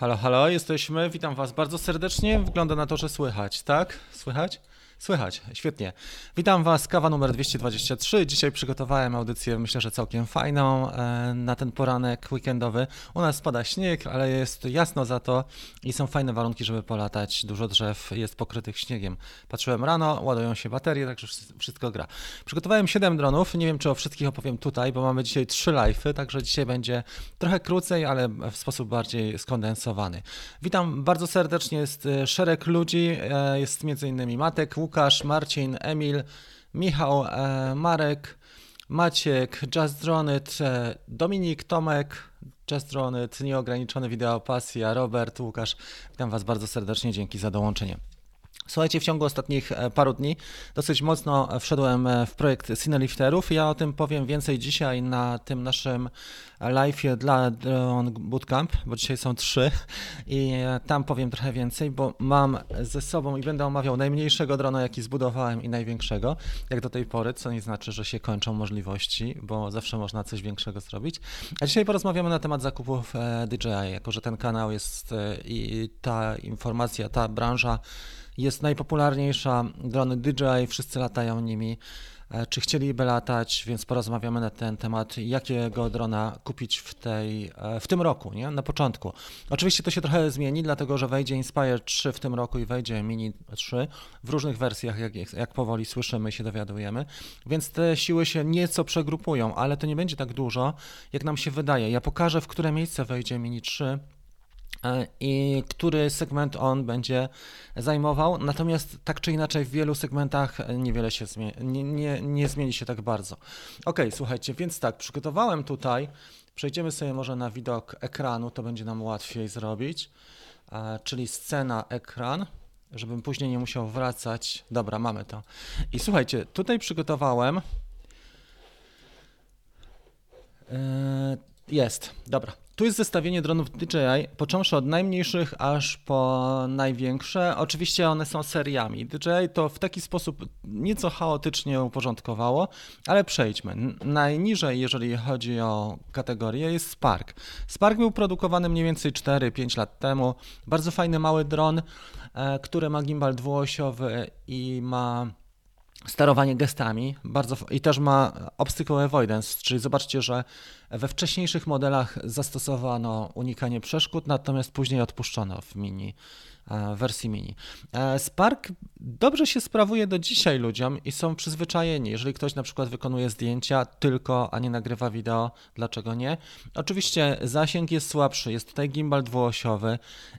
Halo, halo, jesteśmy. Witam Was bardzo serdecznie. Wygląda na to, że słychać, tak? Słychać? Słychać, świetnie. Witam Was, kawa numer 223. Dzisiaj przygotowałem audycję, myślę, że całkiem fajną e, na ten poranek weekendowy. U nas spada śnieg, ale jest jasno za to i są fajne warunki, żeby polatać. Dużo drzew jest pokrytych śniegiem. Patrzyłem rano, ładują się baterie, także wszystko gra. Przygotowałem 7 dronów. Nie wiem, czy o wszystkich opowiem tutaj, bo mamy dzisiaj 3 live'y, także dzisiaj będzie trochę krócej, ale w sposób bardziej skondensowany. Witam bardzo serdecznie, jest e, szereg ludzi, e, jest między innymi Matek, Łukasz, Marcin, Emil, Michał, e, Marek, Maciek, Just Dronit, e, Dominik, Tomek, Just Dronit, Nieograniczone Wideo Pasja, Robert, Łukasz. Witam Was bardzo serdecznie, dzięki za dołączenie. Słuchajcie, w ciągu ostatnich e, paru dni dosyć mocno wszedłem e, w projekt Cinelifterów. Ja o tym powiem więcej dzisiaj na tym naszym live dla Drone Bootcamp, bo dzisiaj są trzy i e, tam powiem trochę więcej, bo mam ze sobą i będę omawiał najmniejszego drona, jaki zbudowałem i największego, jak do tej pory, co nie znaczy, że się kończą możliwości, bo zawsze można coś większego zrobić. A dzisiaj porozmawiamy na temat zakupów DJI, jako że ten kanał jest i ta informacja, ta branża jest najpopularniejsza, drony DJI, wszyscy latają nimi. E, czy chcieliby latać, więc porozmawiamy na ten temat, jakiego drona kupić w, tej, e, w tym roku, nie? na początku. Oczywiście to się trochę zmieni, dlatego że wejdzie Inspire 3 w tym roku i wejdzie Mini 3 w różnych wersjach, jak, jak powoli słyszymy i się dowiadujemy, więc te siły się nieco przegrupują, ale to nie będzie tak dużo, jak nam się wydaje. Ja pokażę, w które miejsce wejdzie Mini 3 E, i który segment on będzie zajmował. Natomiast tak czy inaczej w wielu segmentach niewiele się zmieni, nie, nie, nie zmieni się tak bardzo. Ok, słuchajcie, więc tak, przygotowałem tutaj, przejdziemy sobie może na widok ekranu, to będzie nam łatwiej zrobić, e, czyli scena ekran, żebym później nie musiał wracać. Dobra, mamy to. I słuchajcie, tutaj przygotowałem e, jest, dobra. Tu jest zestawienie dronów DJI, począwszy od najmniejszych aż po największe. Oczywiście one są seriami. DJI to w taki sposób nieco chaotycznie uporządkowało, ale przejdźmy. Najniżej, jeżeli chodzi o kategorię, jest Spark. Spark był produkowany mniej więcej 4-5 lat temu. Bardzo fajny mały dron, e, który ma gimbal dwuosiowy i ma sterowanie gestami bardzo, i też ma obstacle avoidance, czyli zobaczcie, że we wcześniejszych modelach zastosowano unikanie przeszkód, natomiast później odpuszczono w mini wersji mini. E, Spark dobrze się sprawuje do dzisiaj ludziom i są przyzwyczajeni. Jeżeli ktoś na przykład wykonuje zdjęcia tylko, a nie nagrywa wideo, dlaczego nie? Oczywiście zasięg jest słabszy, jest tutaj gimbal dwuosiowy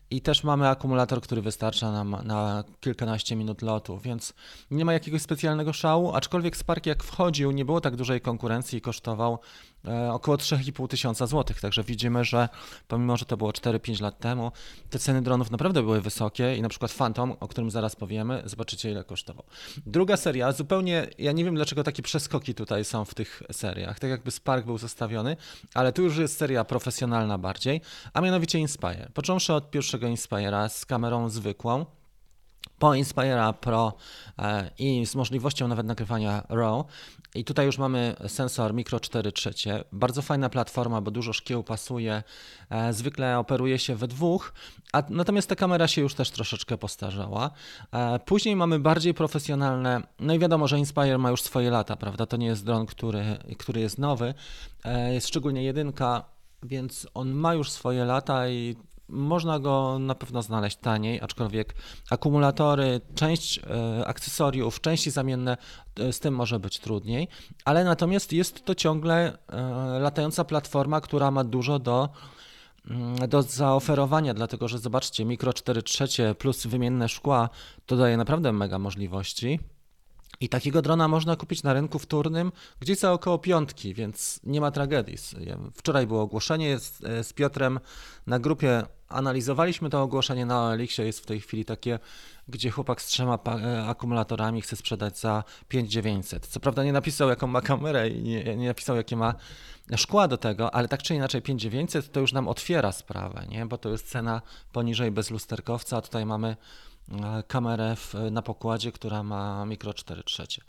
i też mamy akumulator, który wystarcza nam na kilkanaście minut lotu, więc nie ma jakiegoś specjalnego szału, aczkolwiek Spark jak wchodził, nie było tak dużej konkurencji i kosztował E, około 3,5 tysiąca złotych. Także widzimy, że pomimo, że to było 4-5 lat temu, te ceny dronów naprawdę były wysokie i na przykład Phantom, o którym zaraz powiemy, zobaczycie ile kosztował. Druga seria, zupełnie, ja nie wiem dlaczego takie przeskoki tutaj są w tych seriach, tak jakby Spark był zostawiony, ale tu już jest seria profesjonalna bardziej, a mianowicie Inspire. Począwszy od pierwszego Inspire'a z kamerą zwykłą, po Inspira Pro e, i z możliwością nawet nagrywania RAW. I tutaj już mamy sensor Micro 4 trzecie. Bardzo fajna platforma, bo dużo szkieł pasuje. E, zwykle operuje się we dwóch, a natomiast ta kamera się już też troszeczkę postarzała. E, później mamy bardziej profesjonalne, no i wiadomo, że Inspire ma już swoje lata, prawda? To nie jest dron, który, który jest nowy, jest szczególnie jedynka, więc on ma już swoje lata i można go na pewno znaleźć taniej, aczkolwiek akumulatory, część e, akcesoriów, części zamienne, e, z tym może być trudniej, ale natomiast jest to ciągle e, latająca platforma, która ma dużo do mm, do zaoferowania, dlatego że zobaczcie, mikro 4 trzecie plus wymienne szkła to daje naprawdę mega możliwości. I takiego drona można kupić na rynku wtórnym gdzieś za około piątki, więc nie ma tragedii. Wczoraj było ogłoszenie z, z Piotrem na grupie analizowaliśmy to ogłoszenie na Elixie, jest w tej chwili takie, gdzie chłopak z trzema e, akumulatorami chce sprzedać za 5900. Co prawda nie napisał jaką ma kamerę i nie, nie napisał jakie ma szkła do tego, ale tak czy inaczej 5900 to już nam otwiera sprawę, nie? bo to jest cena poniżej bez lusterkowca, a tutaj mamy e, kamerę w, na pokładzie, która ma mikro 4 trzecie.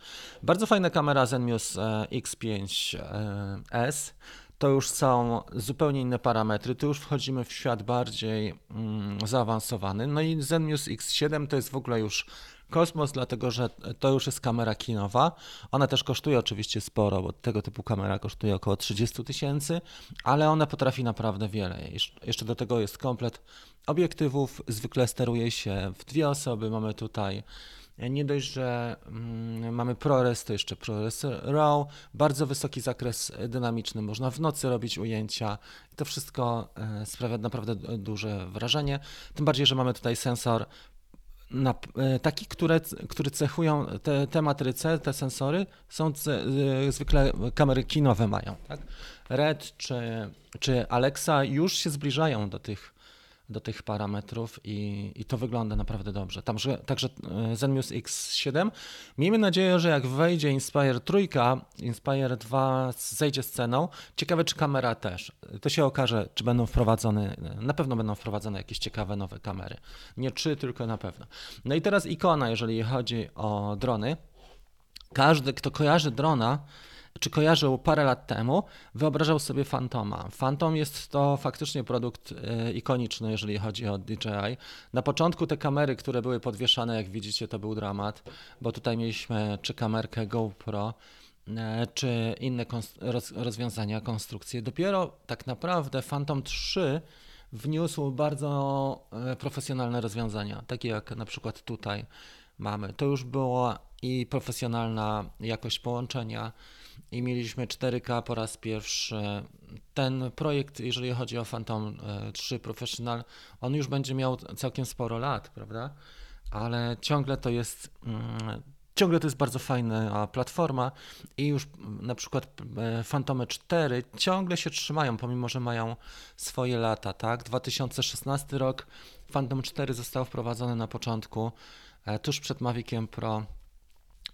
Bardzo fajna kamera Zenmuse X5S. to już są zupełnie inne parametry, tu już wchodzimy w świat bardziej mm, zaawansowany. No i Zenmuse X7 to jest w ogóle już kosmos, dlatego że to już jest kamera kinowa. Ona też kosztuje oczywiście sporo, bo tego typu kamera kosztuje około 30 tysięcy, ale ona potrafi naprawdę wiele. Jeszcze do tego jest komplet obiektywów, zwykle steruje się w dwie osoby. Mamy tutaj nie dość, że mm, mamy ProRes, to jeszcze ProRes RAW, bardzo wysoki zakres dynamiczny, można w nocy robić ujęcia. To wszystko e, sprawia naprawdę duże wrażenie. Tym bardziej, że mamy tutaj sensor na, e, taki, które, który cechują te, te matryce, te sensory, są e, zwykle kamery kinowe mają. Tak? Red czy, czy Alexa już się zbliżają do tych do tych parametrów i, i to wygląda naprawdę dobrze. Także, także Zenmuse X7. Miejmy nadzieję, że jak wejdzie Inspire 3, Inspire 2 zejdzie z ceną. Ciekawe, czy kamera też. To się okaże, czy będą wprowadzone, na pewno będą wprowadzone jakieś ciekawe nowe kamery. Nie czy, tylko na pewno. No i teraz ikona, jeżeli chodzi o drony. Każdy, kto kojarzy drona, czy kojarzył parę lat temu, wyobrażał sobie Fantoma. Phantom jest to faktycznie produkt e, ikoniczny, jeżeli chodzi o DJI. Na początku te kamery, które były podwieszane, jak widzicie, to był dramat, bo tutaj mieliśmy czy kamerkę GoPro, e, czy inne rozwiązania, konstrukcje. Dopiero tak naprawdę Phantom 3 wniósł bardzo e, profesjonalne rozwiązania, takie jak na przykład tutaj mamy. To już była i profesjonalna jakość połączenia, i mieliśmy 4K po raz pierwszy. Ten projekt, jeżeli chodzi o Phantom 3 e, Professional, on już będzie miał całkiem sporo lat, prawda? Ale ciągle to jest. Mm, ciągle to jest bardzo fajna platforma i już na przykład e, Phantomy 4 ciągle się trzymają, pomimo że mają swoje lata, tak? 2016 rok Phantom 4 został wprowadzony na początku, e, tuż przed Maviciem Pro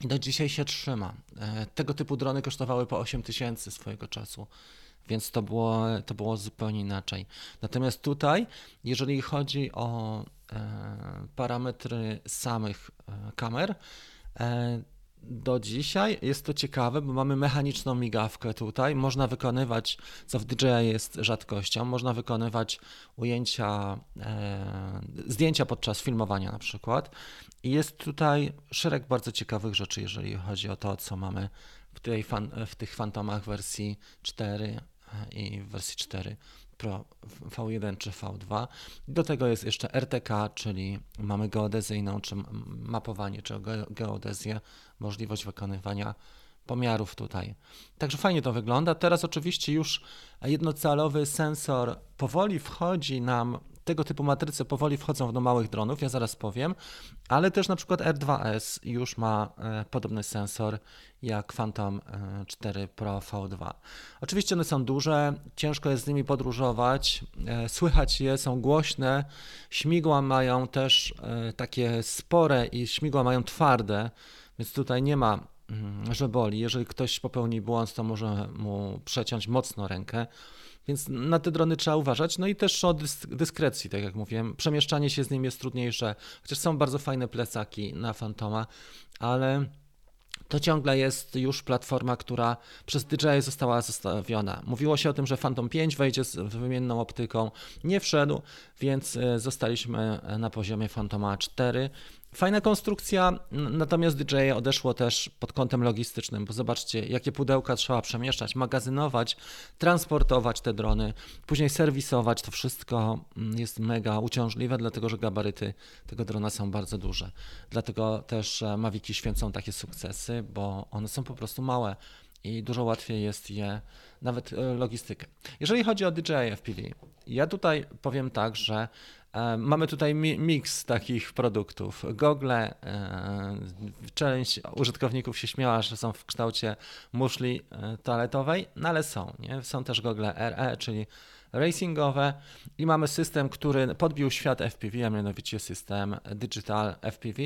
i do dzisiaj się trzyma. E, tego typu drony kosztowały po 8 tysięcy swojego czasu, więc to było, to było zupełnie inaczej. Natomiast tutaj, jeżeli chodzi o e, parametry samych e, kamer, do dzisiaj jest to ciekawe, bo mamy mechaniczną migawkę tutaj. Można wykonywać, co w DJI jest rzadkością, można wykonywać ujęcia, e, zdjęcia podczas filmowania na przykład. I jest tutaj szereg bardzo ciekawych rzeczy, jeżeli chodzi o to, co mamy w, tej fan, w tych fantomach wersji 4 i w wersji 4 Pro V1 czy V2. Do tego jest jeszcze RTK, czyli mamy geodezyjną, czy mapowanie, czy geodezję, możliwość wykonywania pomiarów tutaj. Także fajnie to wygląda. Teraz oczywiście już jednocalowy sensor powoli wchodzi nam tego typu matryce powoli wchodzą do małych dronów, ja zaraz powiem, ale też na przykład R2S już ma e, podobny sensor jak Phantom 4 e, Pro V2. Oczywiście one są duże, ciężko jest z nimi podróżować, e, słychać je, są głośne, śmigła mają też takie spore i śmigła mają twarde, więc tutaj nie ma mm, że boli. Jeżeli ktoś popełni błąd, to może mu przeciąć mocno rękę. Więc na te drony trzeba uważać. No i też o dysk dyskrecji, tak jak mówiłem. Przemieszczanie się z nim jest trudniejsze, chociaż są bardzo fajne plecaki na Fantoma, ale to ciągle jest już platforma, która przez DJI została zostawiona. Mówiło się o tym, że Phantom 5 wejdzie z wymienną optyką. Nie wszedł, więc e, zostaliśmy na poziomie Phantoma 4. Fajna konstrukcja, natomiast DJI odeszło też pod kątem logistycznym, bo zobaczcie, jakie pudełka trzeba przemieszczać, magazynować, transportować te drony, później serwisować. To wszystko mm, jest mega uciążliwe, dlatego że gabaryty tego drona są bardzo duże. Dlatego też e, Maviki święcą takie sukcesy, bo one są po prostu małe i dużo łatwiej jest je, nawet e, logistykę. Jeżeli chodzi o DJI FPV, ja tutaj powiem tak, że E, mamy tutaj miks takich produktów. Google, e, część użytkowników się śmiała, że są w kształcie muszli toaletowej, no ale są. Nie? Są też gogle RE, czyli racingowe i mamy system, który podbił świat FPV, a mianowicie system Digital FPV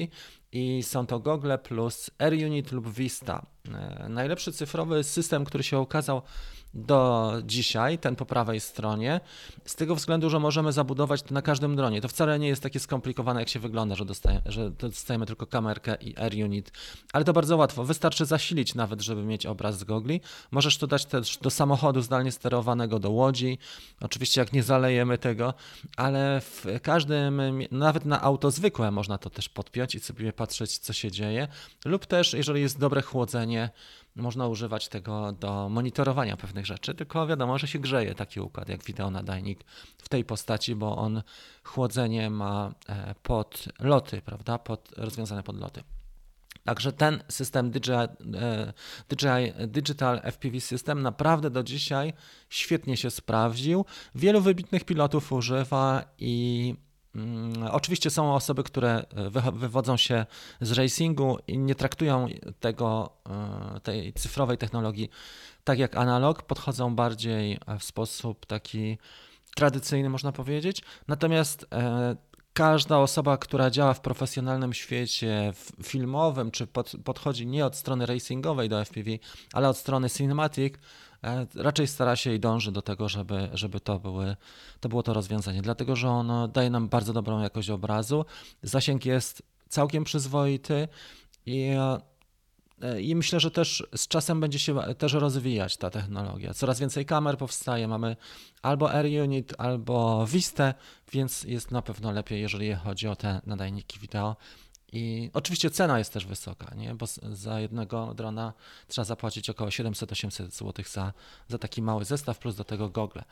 i są to Google plus AirUnit lub Vista. E, najlepszy cyfrowy system, który się okazał do dzisiaj, ten po prawej stronie, z tego względu, że możemy zabudować to na każdym dronie. To wcale nie jest takie skomplikowane, jak się wygląda, że, dostaje, że dostajemy tylko kamerkę i Air Unit, ale to bardzo łatwo. Wystarczy zasilić nawet, żeby mieć obraz z gogli. Możesz to dać też do samochodu zdalnie sterowanego, do łodzi. Oczywiście, jak nie zalejemy tego, ale w każdym, nawet na auto zwykłe można to też podpiąć i sobie patrzeć, co się dzieje. Lub też, jeżeli jest dobre chłodzenie, można używać tego do monitorowania pewnych rzeczy, tylko wiadomo, że się grzeje taki układ jak wideonadajnik w tej postaci, bo on chłodzenie ma e, pod loty, prawda, pod, rozwiązane pod loty. Także ten system DJI, e, DJI Digital FPV System naprawdę do dzisiaj świetnie się sprawdził. Wielu wybitnych pilotów używa i oczywiście są osoby, które e, wywodzą się z racingu i nie traktują tego, e, tej cyfrowej technologii tak jak analog, podchodzą bardziej w sposób taki tradycyjny, można powiedzieć. Natomiast e, każda osoba, która działa w profesjonalnym świecie filmowym, czy pod, podchodzi nie od strony racingowej do FPV, ale od strony cinematic, E, raczej stara się i dąży do tego, żeby, żeby to, były, to było to rozwiązanie, dlatego że ono daje nam bardzo dobrą jakość obrazu. Zasięg jest całkiem przyzwoity i e, i myślę, że też z czasem będzie się też rozwijać ta technologia. Coraz więcej kamer powstaje, mamy albo Air Unit, albo Vista, więc jest na pewno lepiej, jeżeli chodzi o te nadajniki wideo. I oczywiście cena jest też wysoka, nie? bo za jednego drona trzeba zapłacić około 700-800 zł za, za taki mały zestaw, plus do tego gogle.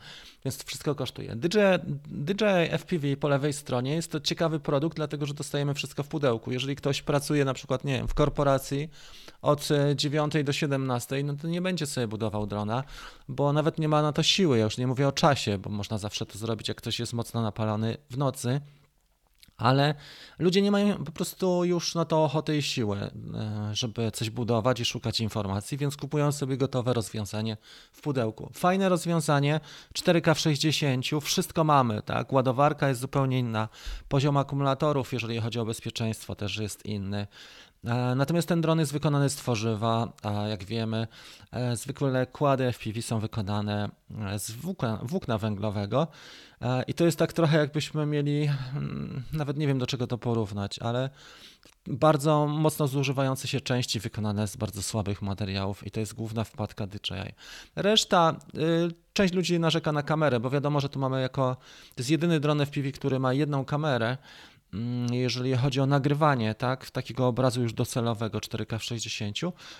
Więc to wszystko kosztuje. DJI, DJI FPV po lewej stronie jest to ciekawy produkt, dlatego że dostajemy wszystko w pudełku. Jeżeli ktoś pracuje na przykład, nie wiem, w korporacji od 9 do 17, no to nie będzie sobie budował drona, bo nawet nie ma na to siły. Ja już nie mówię o czasie, bo można zawsze to zrobić, jak ktoś jest mocno napalony w nocy ale ludzie nie mają po prostu już na to ochoty i siły, e, żeby coś budować i szukać informacji, więc kupują sobie gotowe rozwiązanie w pudełku. Fajne rozwiązanie, 4K w 60, wszystko mamy, tak? Ładowarka jest zupełnie inna, poziom akumulatorów, jeżeli chodzi o bezpieczeństwo, też jest inny. E, natomiast ten dron jest wykonany z tworzywa, a jak wiemy, e, zwykle kłady FPV są wykonane e, z włókna, włókna węglowego. I to jest tak trochę jakbyśmy mieli, mm, nawet nie wiem do czego to porównać, ale bardzo mocno zużywające się części wykonane z bardzo słabych materiałów i to jest główna wpadka DJI. Reszta, y, część ludzi narzeka na kamerę, bo wiadomo, że tu mamy jako, to jest jedyny dron FPV, który ma jedną kamerę, jeżeli chodzi o nagrywanie, tak, takiego obrazu już docelowego 4K w 60.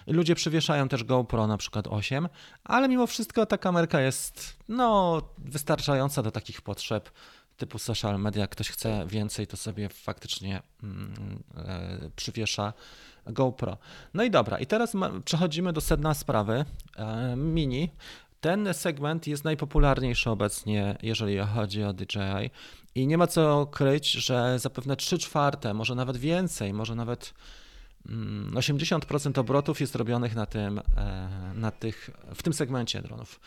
Ludzie przywieszają też GoPro na przykład 8, ale mimo wszystko ta kamerka jest no, wystarczająca do takich potrzeb typu social media. Ktoś chce więcej, to sobie faktycznie mm, e, przywiesza GoPro. No i dobra, i teraz przechodzimy do sedna sprawy. E, mini. Ten segment jest najpopularniejszy obecnie, jeżeli chodzi o DJI. I nie ma co kryć, że zapewne 3 czwarte, może nawet więcej, może nawet 80% mm, obrotów jest robionych na tym, e, na tych, w tym segmencie dronów.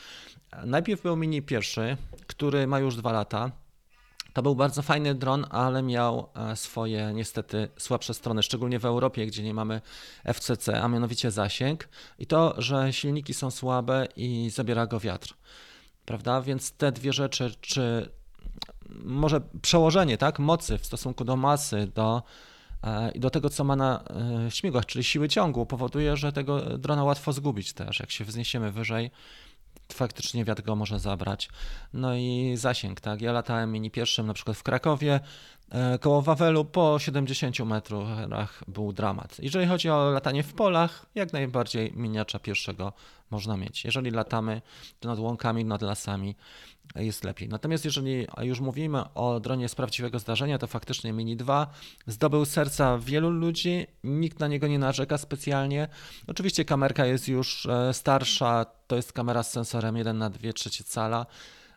Najpierw był Mini pierwszy, który ma już dwa lata. To był bardzo fajny dron, ale miał e, swoje niestety słabsze strony, szczególnie w Europie, gdzie nie mamy FCC, a mianowicie zasięg i to, że silniki są słabe i zabiera go wiatr. Prawda? Więc te dwie rzeczy, czy może przełożenie tak, mocy w stosunku do masy, do, e, i do tego, co ma na e, śmigłach, czyli siły ciągu, powoduje, że tego drona łatwo zgubić też. Jak się wzniesiemy wyżej, faktycznie wiatr go może zabrać. No i zasięg, tak. Ja latałem mini pierwszym na przykład w Krakowie, koło Wawelu po 70 metrach był dramat. Jeżeli chodzi o latanie w polach, jak najbardziej miniacza pierwszego można mieć. Jeżeli latamy nad łąkami, nad lasami, jest lepiej. Natomiast jeżeli już mówimy o dronie z prawdziwego zdarzenia, to faktycznie Mini 2 zdobył serca wielu ludzi, nikt na niego nie narzeka specjalnie. Oczywiście kamerka jest już e, starsza, to jest kamera z sensorem 1 na 2 trzecie cala,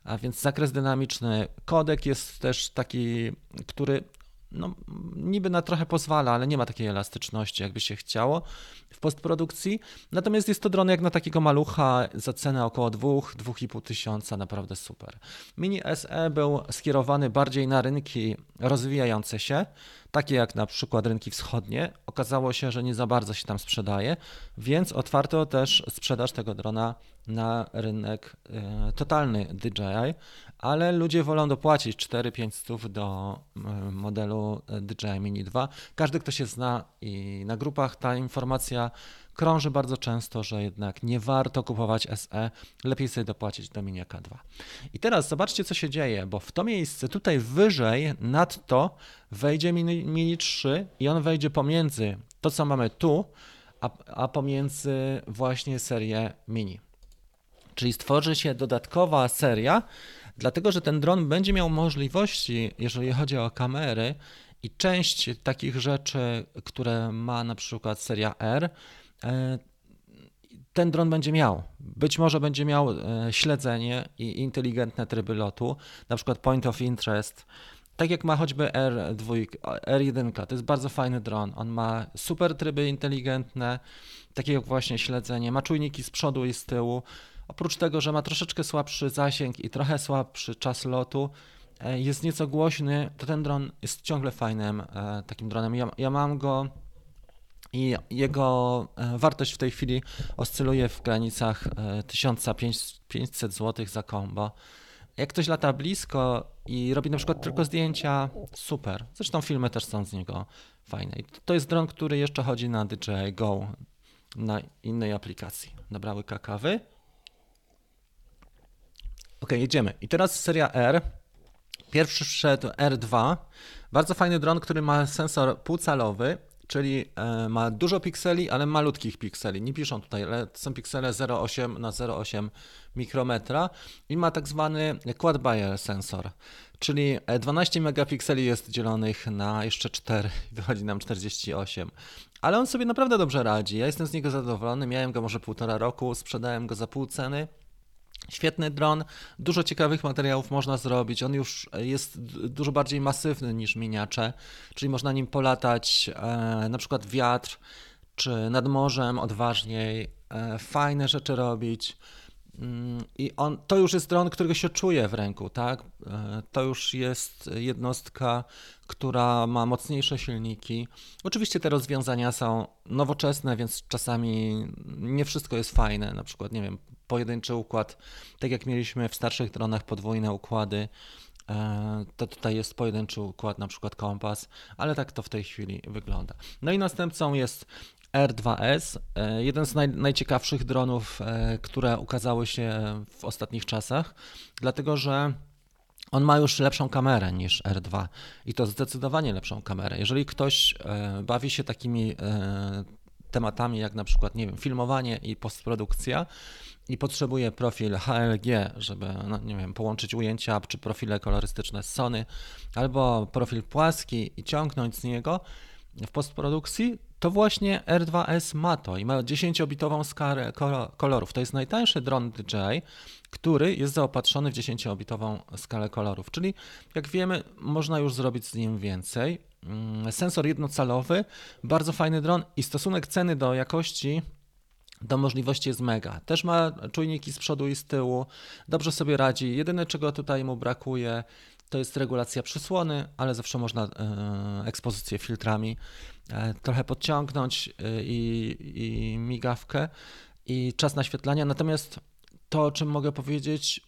a więc zakres dynamiczny. Kodek jest też taki, który no, niby na trochę pozwala, ale nie ma takiej elastyczności, jakby się chciało w postprodukcji. Natomiast jest to dron jak na takiego malucha za cenę około 2-2,5 tysiąca, naprawdę super. Mini SE był skierowany bardziej na rynki rozwijające się, takie jak na przykład rynki wschodnie, okazało się, że nie za bardzo się tam sprzedaje, więc otwarto też sprzedaż tego drona na rynek e, totalny DJI, ale ludzie wolą dopłacić 4-5 stów do e, modelu DJI Mini 2. Każdy, kto się zna i na grupach ta informacja krąży bardzo często, że jednak nie warto kupować SE, lepiej sobie dopłacić do Mini K2. I teraz zobaczcie, co się dzieje, bo w to miejsce tutaj wyżej nad to wejdzie Mini, Mini 3 i on wejdzie pomiędzy to, co mamy tu, a, a pomiędzy właśnie serię Mini. Czyli stworzy się dodatkowa seria, dlatego że ten dron będzie miał możliwości, jeżeli chodzi o kamery i część takich rzeczy, które ma na przykład seria R, ten dron będzie miał. Być może będzie miał e, śledzenie i inteligentne tryby lotu, na przykład point of interest, tak jak ma choćby R2, R1, to jest bardzo fajny dron. On ma super tryby inteligentne, takie jak właśnie śledzenie, ma czujniki z przodu i z tyłu. Oprócz tego, że ma troszeczkę słabszy zasięg i trochę słabszy czas lotu, e, jest nieco głośny, to ten dron jest ciągle fajnym e, takim dronem. Ja, ja mam go i jego e, wartość w tej chwili oscyluje w granicach 1500 zł za kombo. Jak ktoś lata blisko i robi na przykład tylko zdjęcia, super. Zresztą filmy też są z niego fajne. I to jest dron, który jeszcze chodzi na DJI Go, na innej aplikacji. Dobra łyka kawy. Ok, jedziemy. I teraz seria R. Pierwszy wszedł R2. Bardzo fajny dron, który ma sensor półcalowy, czyli e, ma dużo pikseli, ale malutkich pikseli. Nie piszą tutaj, ale są piksele 0,8 na 0,8 mikrometra i ma tak zwany quad Bayer sensor, czyli 12 megapikseli jest dzielonych na jeszcze 4, wychodzi nam 48. Ale on sobie naprawdę dobrze radzi. Ja jestem z niego zadowolony. Miałem go może półtora roku, sprzedałem go za pół ceny. Świetny dron, dużo ciekawych materiałów można zrobić. On już jest dużo bardziej masywny niż miniacze, czyli można nim polatać e, na przykład wiatr, czy nad morzem odważniej, e, fajne rzeczy robić. Mm, I on, to już jest dron, którego się czuje w ręku, tak? E, to już jest jednostka, która ma mocniejsze silniki. Oczywiście te rozwiązania są nowoczesne, więc czasami nie wszystko jest fajne. Na przykład, nie wiem, pojedynczy układ, tak jak mieliśmy w starszych dronach podwójne układy, e, to tutaj jest pojedynczy układ, na przykład kompas, ale tak to w tej chwili wygląda. No i następcą jest R2S, e, jeden z naj, najciekawszych dronów, e, które ukazały się w ostatnich czasach, dlatego że on ma już lepszą kamerę niż R2 i to zdecydowanie lepszą kamerę. Jeżeli ktoś bawi się takimi tematami jak na przykład, nie wiem, filmowanie i postprodukcja i potrzebuje profil HLG, żeby, no, nie wiem, połączyć ujęcia czy profile kolorystyczne z Sony, albo profil płaski i ciągnąć z niego w postprodukcji, to właśnie R2S ma to i ma 10-bitową skalę kolorów. To jest najtańszy dron DJI, który jest zaopatrzony w 10-bitową skalę kolorów, czyli jak wiemy, można już zrobić z nim więcej. Mm, sensor jednocalowy, bardzo fajny dron i stosunek ceny do jakości do możliwości jest mega. Też ma czujniki z przodu i z tyłu, dobrze sobie radzi. Jedyne czego tutaj mu brakuje to jest regulacja przysłony, ale zawsze można e, ekspozycję filtrami e, trochę podciągnąć e, i, i migawkę i czas naświetlania. Natomiast to, o czym mogę powiedzieć,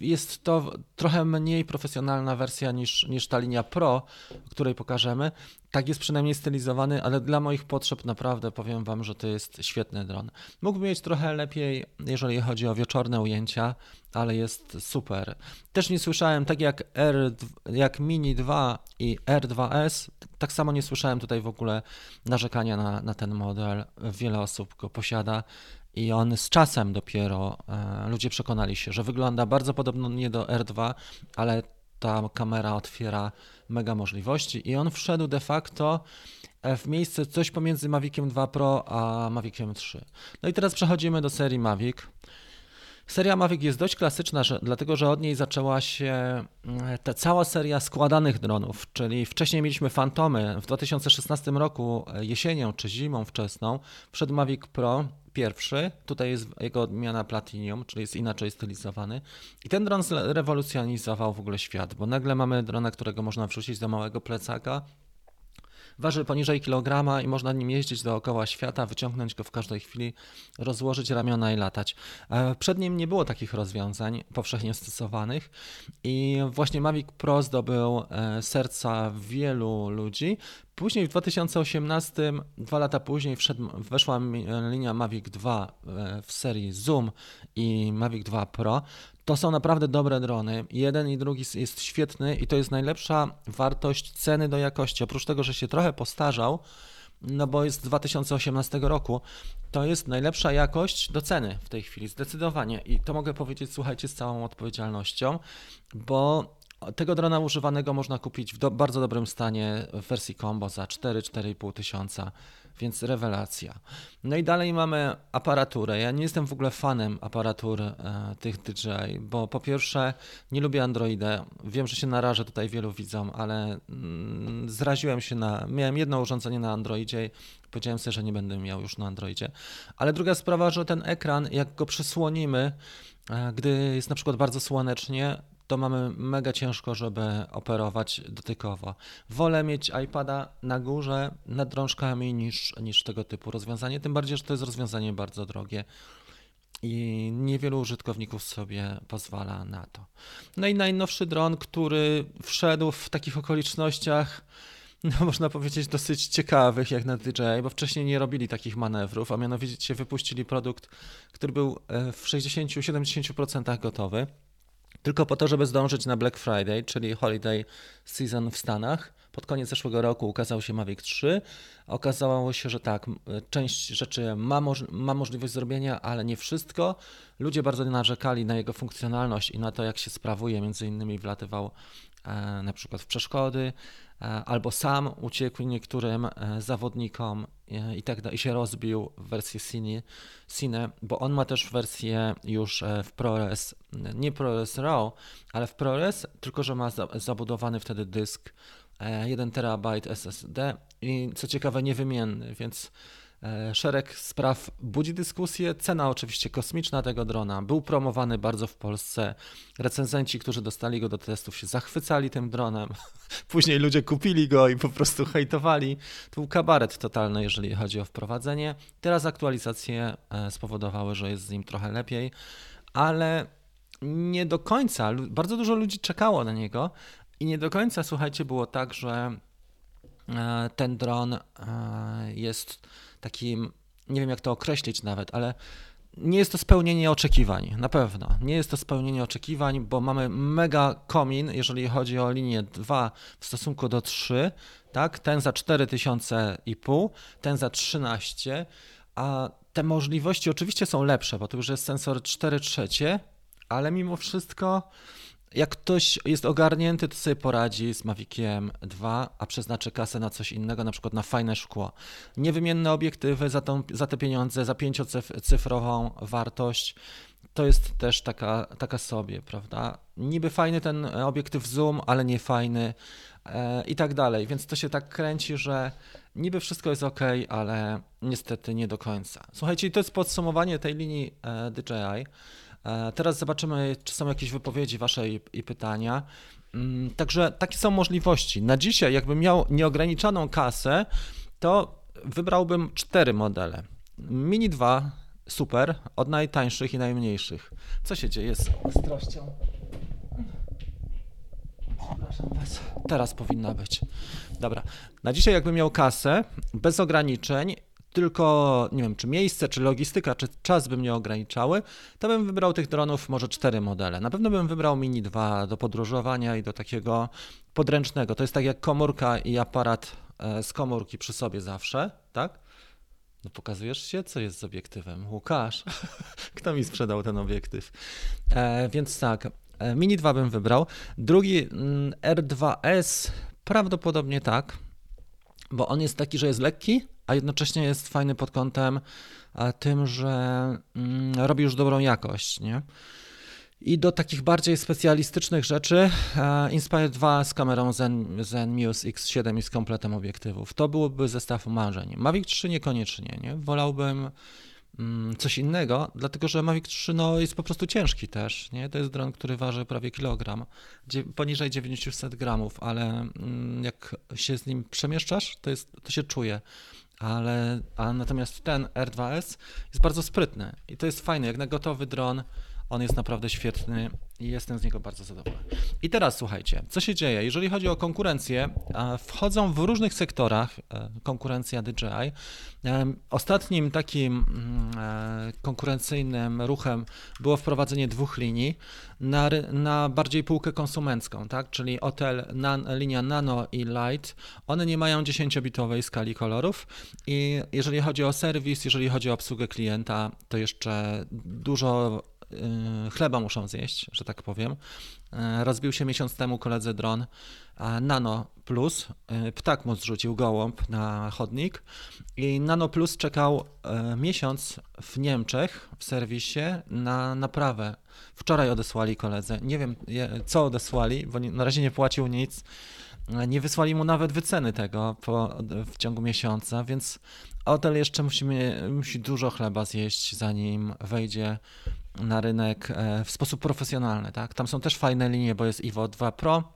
jest to trochę mniej profesjonalna wersja niż, niż ta linia Pro, której pokażemy. Tak jest przynajmniej stylizowany, ale dla moich potrzeb naprawdę powiem Wam, że to jest świetny dron. Mógłby mieć trochę lepiej, jeżeli chodzi o wieczorne ujęcia, ale jest super. Też nie słyszałem, tak jak, R, jak Mini 2 i R2S, tak samo nie słyszałem tutaj w ogóle narzekania na, na ten model. Wiele osób go posiada i on z czasem dopiero e, ludzie przekonali się, że wygląda bardzo podobnie do R2, ale ta kamera otwiera mega możliwości i on wszedł de facto e, w miejsce coś pomiędzy Maviciem 2 Pro a Maviciem 3. No i teraz przechodzimy do serii Mavic. Seria Mavic jest dość klasyczna, że, dlatego że od niej zaczęła się mm, ta cała seria składanych dronów, czyli wcześniej mieliśmy Fantomy. W 2016 roku e, jesienią czy zimą wczesną przed Mavic Pro pierwszy, tutaj jest jego odmiana Platinum, czyli jest inaczej stylizowany. I ten dron rewolucjonizował w ogóle świat, bo nagle mamy drona, którego można wrzucić do małego plecaka, waży poniżej kilograma i można nim jeździć dookoła świata, wyciągnąć go w każdej chwili, rozłożyć ramiona i latać. E, przed nim nie było takich rozwiązań powszechnie stosowanych i właśnie Mavic Pro zdobył e, serca wielu ludzi. Później w 2018, dwa lata później wszedł, weszła linia Mavic 2 e, w serii Zoom i Mavic 2 Pro. To są naprawdę dobre drony. Jeden i drugi jest świetny i to jest najlepsza wartość ceny do jakości. Oprócz tego, że się trochę postarzał, no bo jest z 2018 roku, to jest najlepsza jakość do ceny w tej chwili, zdecydowanie. I to mogę powiedzieć, słuchajcie, z całą odpowiedzialnością, bo tego drona używanego można kupić w do, bardzo dobrym stanie w wersji combo za 4-4,5 tysiąca, więc rewelacja. No i dalej mamy aparaturę. Ja nie jestem w ogóle fanem aparatur e, tych DJI, bo po pierwsze nie lubię Androida. Wiem, że się narażę tutaj wielu widzom, ale mm, zraziłem się na. Miałem jedno urządzenie na Androidzie. Powiedziałem sobie, że nie będę miał już na Androidzie. Ale druga sprawa, że ten ekran, jak go przysłonimy, e, gdy jest na przykład bardzo słonecznie, to mamy mega ciężko, żeby operować dotykowo. Wolę mieć iPada na górze nad drążkami niż, niż tego typu rozwiązanie, tym bardziej, że to jest rozwiązanie bardzo drogie i niewielu użytkowników sobie pozwala na to. No i najnowszy dron, który wszedł w takich okolicznościach, no można powiedzieć, dosyć ciekawych jak na DJI, bo wcześniej nie robili takich manewrów, a mianowicie wypuścili produkt, który był e, w 60-70% gotowy tylko po to, żeby zdążyć na Black Friday, czyli Holiday Season w Stanach. Pod koniec zeszłego roku ukazał się Mavic 3. Okazało się, że tak, część rzeczy ma, moż ma możliwość zrobienia, ale nie wszystko. Ludzie bardzo narzekali na jego funkcjonalność i na to, jak się sprawuje. Między innymi wlatywał e, na przykład w przeszkody, albo sam uciekł niektórym e, zawodnikom i tak dalej, i się rozbił w wersji Cine, bo on ma też wersję już e, w ProRes, nie ProRes RAW, ale w ProRes, tylko że ma zabudowany wtedy dysk 1 TB SSD i co ciekawe niewymienny, więc E, szereg spraw budzi dyskusję. Cena oczywiście kosmiczna tego drona. Był promowany bardzo w Polsce. Recenzenci, którzy dostali go do testów, się zachwycali tym dronem. Później ludzie kupili go i po prostu hejtowali. To był kabaret totalny, jeżeli chodzi o wprowadzenie. Teraz aktualizacje e, spowodowały, że jest z nim trochę lepiej, ale nie do końca. Bardzo dużo ludzi czekało na niego i nie do końca, słuchajcie, było tak, że e, ten dron jest takim, nie wiem jak to określić nawet, ale nie jest to spełnienie oczekiwań, na pewno. Nie jest to spełnienie oczekiwań, bo mamy mega komin, jeżeli chodzi o linię 2 w stosunku do 3, tak? Ten za 4500,5, ten za 13, a te możliwości oczywiście są lepsze, bo to już jest sensor 4 trzecie, ale mimo wszystko jak ktoś jest ogarnięty, to sobie poradzi z Maviciem 2, a przeznaczy kasę na coś innego, na przykład na fajne szkło. Niewymienne obiektywy za, tą, za te pieniądze, za pięciocyfrową wartość, to jest też taka, taka sobie, prawda? Niby fajny ten obiektyw zoom, ale nie fajny e, i tak dalej. Więc to się tak kręci, że niby wszystko jest ok, ale niestety nie do końca. Słuchajcie, to jest podsumowanie tej linii e, DJI. E, teraz zobaczymy, czy są jakieś wypowiedzi Wasze i, pytania. Mm, także takie są możliwości. Na dzisiaj, jakbym miał nieograniczoną kasę, to wybrałbym cztery modele. Mini 2 super, od najtańszych i najmniejszych. Co się dzieje z ostrością? Przepraszam Was. Teraz powinna być. Dobra. Na dzisiaj, jakbym miał kasę, bez ograniczeń tylko, nie wiem, czy miejsce, czy logistyka, czy czas by mnie ograniczały, to bym wybrał tych dronów może cztery modele. Na pewno bym wybrał Mini 2 do podróżowania i do takiego podręcznego. To jest tak jak komórka i aparat e, z komórki przy sobie zawsze, tak? No pokazujesz się, co jest z obiektywem. Łukasz, kto mi sprzedał ten obiektyw? E, więc tak, e, Mini 2 bym wybrał. Drugi mm, R2S prawdopodobnie tak, bo on jest taki, że jest lekki, a jednocześnie jest fajny pod kątem tym, że mm, robi już dobrą jakość, nie? I do takich bardziej specjalistycznych rzeczy Inspire 2 z kamerą Zen, Zen Muse X7 i z kompletem obiektywów. To byłoby zestaw marzeń. Mavic 3 niekoniecznie, nie? Wolałbym coś innego, dlatego że Mavic 3 no, jest po prostu ciężki też. Nie? To jest dron, który waży prawie kilogram, poniżej 900 gramów, ale mm, jak się z nim przemieszczasz, to, jest, to się czuje. Ale, a natomiast ten R2S jest bardzo sprytny i to jest fajne, jak na gotowy dron on jest naprawdę świetny i jestem z niego bardzo zadowolony. I teraz słuchajcie, co się dzieje? Jeżeli chodzi o konkurencję, wchodzą w różnych sektorach e, konkurencja DJI. E, ostatnim takim mm, e, konkurencyjnym ruchem było wprowadzenie dwóch linii na, na bardziej półkę konsumencką, tak? czyli hotel, nan, linia Nano i Light. One nie mają 10-bitowej skali kolorów i jeżeli chodzi o serwis, jeżeli chodzi o obsługę klienta, to jeszcze dużo chleba muszą zjeść, że tak powiem. Y, rozbił się miesiąc temu koledze dron Nano Plus. Y, ptak mu zrzucił gołąb na chodnik i Nano Plus czekał miesiąc w Niemczech w serwisie na naprawę. Wczoraj odesłali koledze. Nie wiem co odesłali, bo na razie nie płacił nic. Nie wysłali mu nawet wyceny tego po, w ciągu miesiąca, więc hotel jeszcze musi, musi dużo chleba zjeść, zanim wejdzie na rynek e, w sposób profesjonalny. Tak? Tam są też fajne linie, bo jest Evo 2 Pro,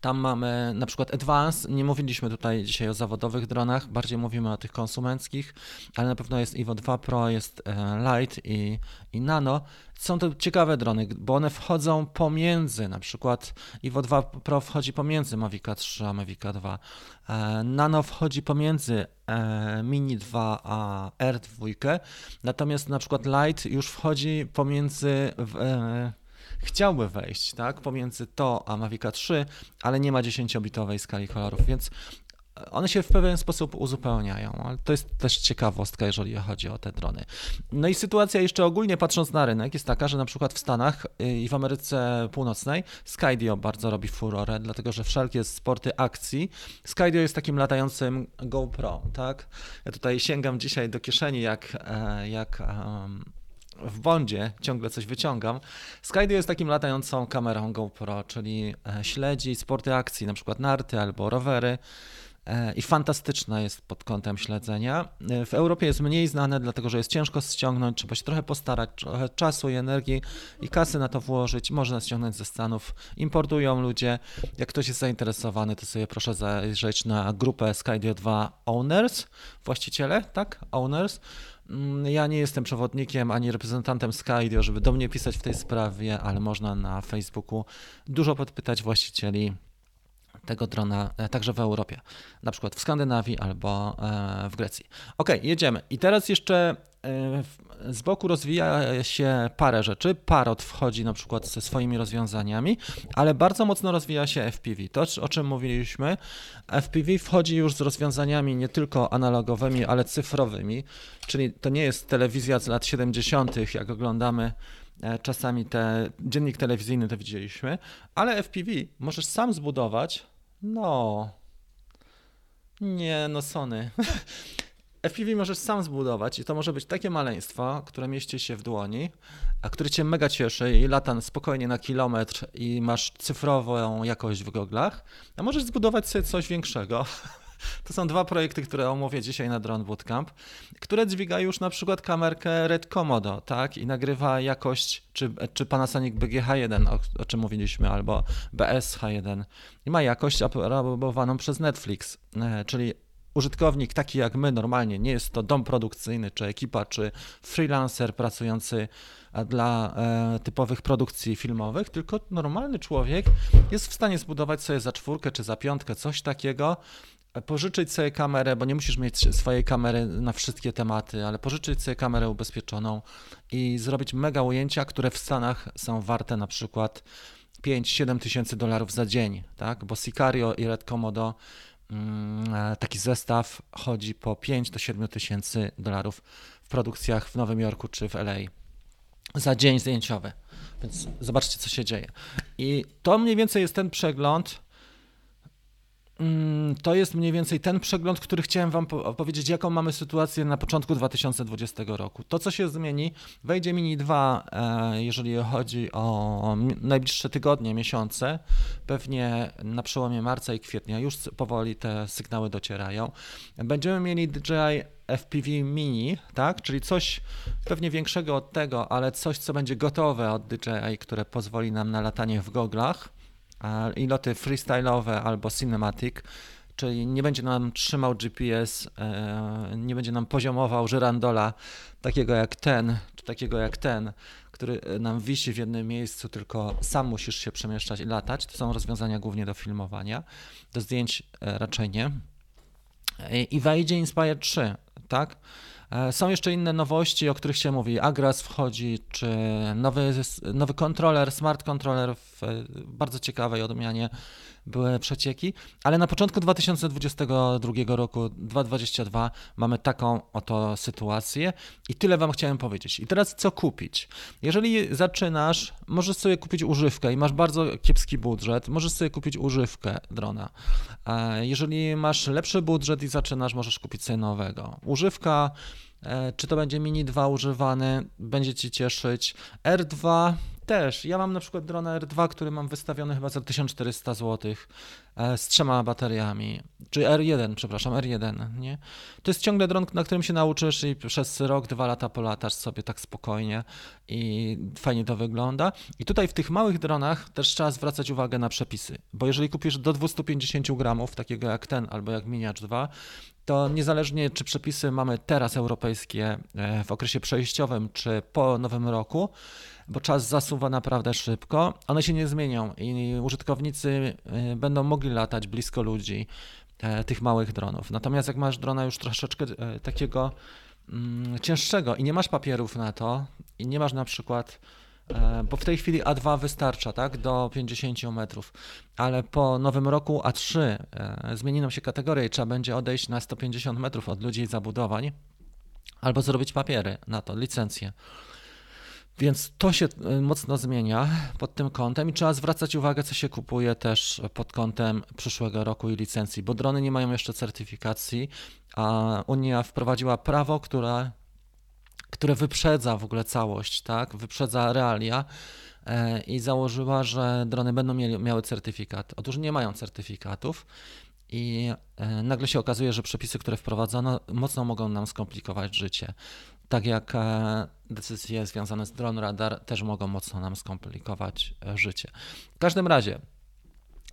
tam mamy na przykład Advance, nie mówiliśmy tutaj dzisiaj o zawodowych dronach, bardziej mówimy o tych konsumenckich, ale na pewno jest Evo 2 Pro, jest e, Light i, i Nano. Są to ciekawe drony, bo one wchodzą pomiędzy, na przykład Evo 2 Pro wchodzi pomiędzy Mavica 3 a Mavica 2, e, Nano wchodzi pomiędzy e, Mini 2 a R2, natomiast na przykład Light już wchodzi pomiędzy chciałby wejść tak, pomiędzy to a Mavica 3, ale nie ma 10-bitowej skali kolorów, więc one się w pewien sposób uzupełniają, ale to jest też ciekawostka, jeżeli chodzi o te drony. No i sytuacja jeszcze ogólnie patrząc na rynek jest taka, że na przykład w Stanach y, i w Ameryce Północnej Skydio bardzo robi furorę, dlatego że wszelkie sporty akcji, Skydio jest takim latającym GoPro, tak? Ja tutaj sięgam dzisiaj do kieszeni jak, e, jak um, w Bondzie ciągle coś wyciągam. Skydio jest takim latającą kamerą GoPro, czyli e, śledzi sporty akcji, na przykład narty albo rowery e, i fantastyczna jest pod kątem śledzenia. E, w Europie jest mniej znane, dlatego że jest ciężko ściągnąć, trzeba się trochę postarać, trochę czasu i energii i kasy na to włożyć. Można ściągnąć ze Stanów. Importują ludzie. Jak ktoś jest zainteresowany, to sobie proszę zajrzeć na grupę Skydio 2 Owners, właściciele, tak? Owners. Mm, ja nie jestem przewodnikiem ani reprezentantem Skydio, żeby do mnie pisać w tej sprawie, ale można na Facebooku dużo podpytać właścicieli tego drona e, także w Europie, na przykład w Skandynawii albo e, w Grecji. Ok, jedziemy. I teraz jeszcze e, z boku rozwija się parę rzeczy. Parot wchodzi na przykład ze swoimi rozwiązaniami, ale bardzo mocno rozwija się FPV. To, o czym mówiliśmy, FPV wchodzi już z rozwiązaniami nie tylko analogowymi, ale cyfrowymi, czyli to nie jest telewizja z lat 70., jak oglądamy czasami te dziennik telewizyjny to widzieliśmy, ale FPV możesz sam zbudować no. Nie, no Sony. FPV możesz sam zbudować i to może być takie maleństwo, które mieści się w dłoni, a które cię mega cieszy i lata spokojnie na kilometr i masz cyfrową jakość w goglach, a możesz zbudować sobie coś większego. To są dwa projekty, które omówię dzisiaj na Drone Bootcamp, które dźwiga już na przykład kamerkę Red Komodo, tak, i nagrywa jakość, czy, czy Panasonic BGH1, o, o czym mówiliśmy, albo BSH1 i ma jakość aprobowaną przez Netflix, e, czyli użytkownik taki jak my normalnie, nie jest to dom produkcyjny, czy ekipa, czy freelancer pracujący e, dla e, typowych produkcji filmowych, tylko normalny człowiek jest w stanie zbudować sobie za czwórkę czy za piątkę coś takiego, pożyczyć sobie kamerę, bo nie musisz mieć swojej kamery na wszystkie tematy, ale pożyczyć sobie kamerę ubezpieczoną i zrobić mega ujęcia, które w Stanach są warte na przykład 5-7 tysięcy dolarów za dzień, tak? Bo Sicario i Red Komodo mm, e, taki zestaw chodzi po 5 do 7 tysięcy dolarów w produkcjach w Nowym Jorku czy w LA za dzień zdjęciowy. Więc zobaczcie, co się dzieje. I to mniej więcej jest ten przegląd to jest mniej więcej ten przegląd, który chciałem Wam powiedzieć, jaką mamy sytuację na początku 2020 roku. To, co się zmieni, wejdzie Mini 2, e, jeżeli chodzi o najbliższe tygodnie, miesiące, pewnie na przełomie marca i kwietnia już powoli te sygnały docierają. Będziemy mieli DJI FPV Mini, tak? Czyli coś pewnie większego od tego, ale coś, co będzie gotowe od DJI, które pozwoli nam na latanie w goglach i loty freestyle'owe albo cinematic, czyli nie będzie nam trzymał GPS, e, nie będzie nam poziomował żyrandola takiego jak ten, czy takiego jak ten, który nam wisi w jednym miejscu, tylko sam musisz się przemieszczać i latać. To są rozwiązania głównie do filmowania, do zdjęć e, raczej nie. I wejdzie Inspire 3, tak? E, są jeszcze inne nowości, o których się mówi. Agras wchodzi, czy nowy, nowy kontroler, smart kontroler w bardzo ciekawej odmianie były przecieki, ale na początku 2022 roku, 2022, mamy taką oto sytuację i tyle Wam chciałem powiedzieć. I teraz co kupić? Jeżeli zaczynasz, możesz sobie kupić używkę i masz bardzo kiepski budżet, możesz sobie kupić używkę drona. Jeżeli masz lepszy budżet i zaczynasz, możesz kupić sobie nowego. Używka e, czy to będzie Mini 2 używany, będzie Ci cieszyć. R2 też. Ja mam na przykład drona R2, który mam wystawiony chyba za 1400 zł e, z trzema bateriami. Czy R1, przepraszam, R1, nie? To jest ciągle dron, na którym się nauczysz i przez rok, dwa lata polatasz sobie tak spokojnie i fajnie to wygląda. I tutaj w tych małych dronach też trzeba zwracać uwagę na przepisy, bo jeżeli kupisz do 250 gramów, takiego jak ten albo jak Miniacz 2, to niezależnie czy przepisy mamy teraz europejskie e, w okresie przejściowym, czy po nowym roku, bo czas zasuwa naprawdę szybko. One się nie zmienią i użytkownicy y, będą mogli latać blisko ludzi e, tych małych dronów. Natomiast jak masz drona już troszeczkę e, takiego mm, cięższego i nie masz papierów na to i nie masz na przykład e, bo w tej chwili A2 wystarcza, tak, do 50 metrów, ale po nowym roku A3 zmieni nam się kategoria i trzeba będzie odejść na 150 metrów od ludzi i zabudowań, albo zrobić papiery na to, licencję. Więc to się e, mocno zmienia pod tym kątem i trzeba zwracać uwagę, co się kupuje też pod kątem przyszłego roku i licencji, bo drony nie mają jeszcze certyfikacji, a Unia wprowadziła prawo, które, które wyprzedza w ogóle całość, tak? wyprzedza realia e, i założyła, że drony będą mieli, miały certyfikat. Otóż nie mają certyfikatów i e, nagle się okazuje, że przepisy, które wprowadzono, mocno mogą nam skomplikować życie tak jak e, decyzje związane z Drone Radar też mogą mocno nam skomplikować e, życie. W każdym razie,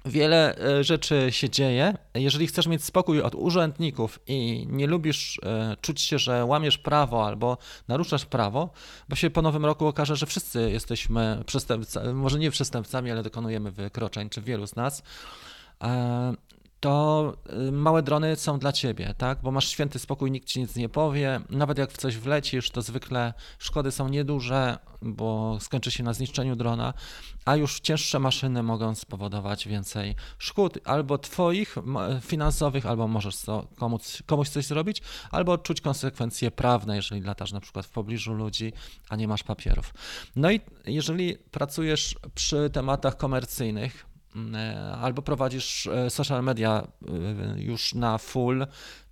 wiele e, rzeczy się dzieje. Jeżeli chcesz mieć spokój od urzędników i nie lubisz czuć się, że łamiesz prawo albo naruszasz prawo, bo się po nowym roku okaże, że wszyscy jesteśmy przestępcami, może nie przestępcami, ale dokonujemy wykroczeń, czy wielu z nas, to y, małe drony są dla ciebie, tak? Bo masz święty spokój, nikt ci nic nie powie. Nawet jak w coś wlecisz, to zwykle szkody są nieduże, bo skończy się na zniszczeniu drona, a już cięższe maszyny mogą spowodować więcej szkód, albo twoich finansowych, albo możesz komuś, komuś coś zrobić, albo odczuć konsekwencje prawne, jeżeli latasz na przykład w pobliżu ludzi, a nie masz papierów. No i jeżeli pracujesz przy tematach komercyjnych, albo prowadzisz e, social media e, już na full,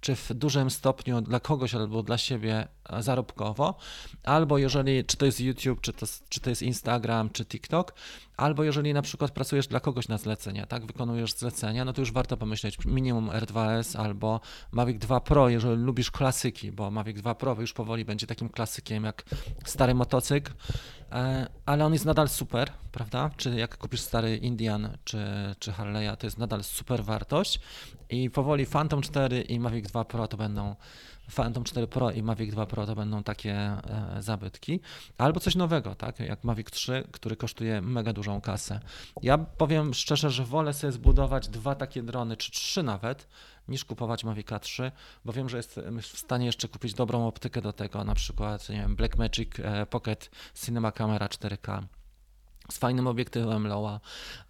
czy w dużym stopniu dla kogoś albo dla siebie zarobkowo, albo jeżeli, czy to jest YouTube, czy to, czy to jest Instagram, czy TikTok, albo jeżeli na przykład pracujesz dla kogoś na zlecenia, tak, wykonujesz zlecenia, no to już warto pomyśleć minimum R2S albo Mavic 2 Pro, jeżeli lubisz klasyki, bo Mavic 2 Pro już powoli będzie takim klasykiem jak stary motocykl, ale on jest nadal super, prawda? Czy jak kupisz stary Indian czy, czy Harley'a, to jest nadal super wartość i powoli Phantom 4 i Mavic 2 Pro to będą Phantom 4 Pro i Mavic 2 Pro to będą takie e, zabytki, albo coś nowego, tak, jak Mavic 3, który kosztuje mega dużą kasę. Ja powiem szczerze, że wolę sobie zbudować dwa takie drony, czy trzy nawet, niż kupować Mavic 3, bo wiem, że jestem w stanie jeszcze kupić dobrą optykę do tego, na przykład, nie wiem, Blackmagic e, Pocket Cinema Camera 4K z fajnym obiektywem Loa,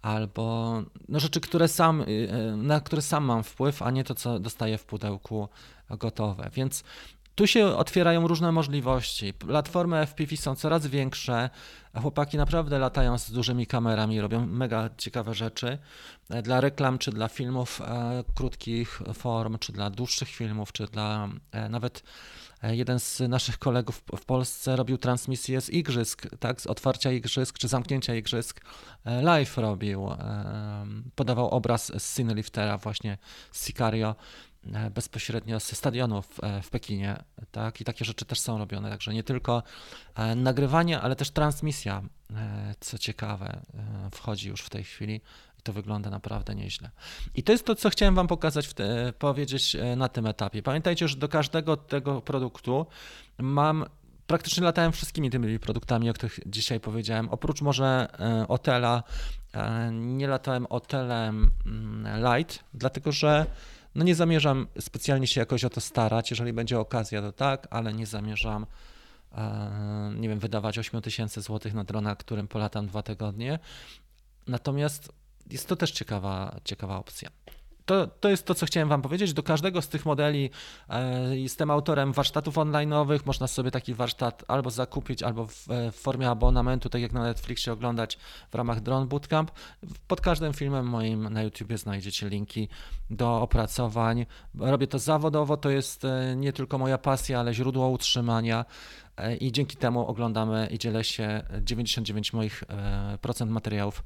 albo no rzeczy, które sam, y, y, na które sam mam wpływ, a nie to, co dostaję w pudełku gotowe. Więc tu się otwierają różne możliwości. Platformy FPV są coraz większe. Chłopaki naprawdę latają z dużymi kamerami, robią mega ciekawe rzeczy dla reklam, czy dla filmów e, krótkich form, czy dla dłuższych filmów, czy dla e, nawet jeden z naszych kolegów w Polsce robił transmisję z igrzysk, tak, z otwarcia igrzysk czy zamknięcia igrzysk. E, live robił, e, podawał obraz z Cineliftera właśnie z Sicario e, bezpośrednio ze stadionu w, e, Pekinie, tak? I takie rzeczy też są robione, także nie tylko nagrywanie, ale też transmisja, co ciekawe, wchodzi już w tej chwili to wygląda naprawdę nieźle. I to jest to, co chciałem Wam pokazać, te, powiedzieć na tym etapie. Pamiętajcie, że do każdego tego produktu mam praktycznie latałem wszystkimi tymi produktami, o których dzisiaj powiedziałem. Oprócz może Otela, nie latałem Otelem mm, Light, dlatego że no nie zamierzam specjalnie się jakoś o to starać. Jeżeli będzie okazja, to tak, ale nie zamierzam, nie wiem, wydawać 8 tysięcy złotych na drona, którym polatam dwa tygodnie. Natomiast jest to też ciekawa, ciekawa opcja. To, to jest to, co chciałem Wam powiedzieć. Do każdego z tych modeli e, jestem autorem warsztatów online'owych. Można sobie taki warsztat albo zakupić, albo w, e, w, formie abonamentu, tak jak na Netflixie, oglądać w ramach Drone Bootcamp. Pod każdym filmem moim na YouTubie znajdziecie linki do opracowań. Robię to zawodowo, to jest e, nie tylko moja pasja, ale źródło utrzymania i dzięki temu oglądamy i dzielę się 99 moich procent materiałów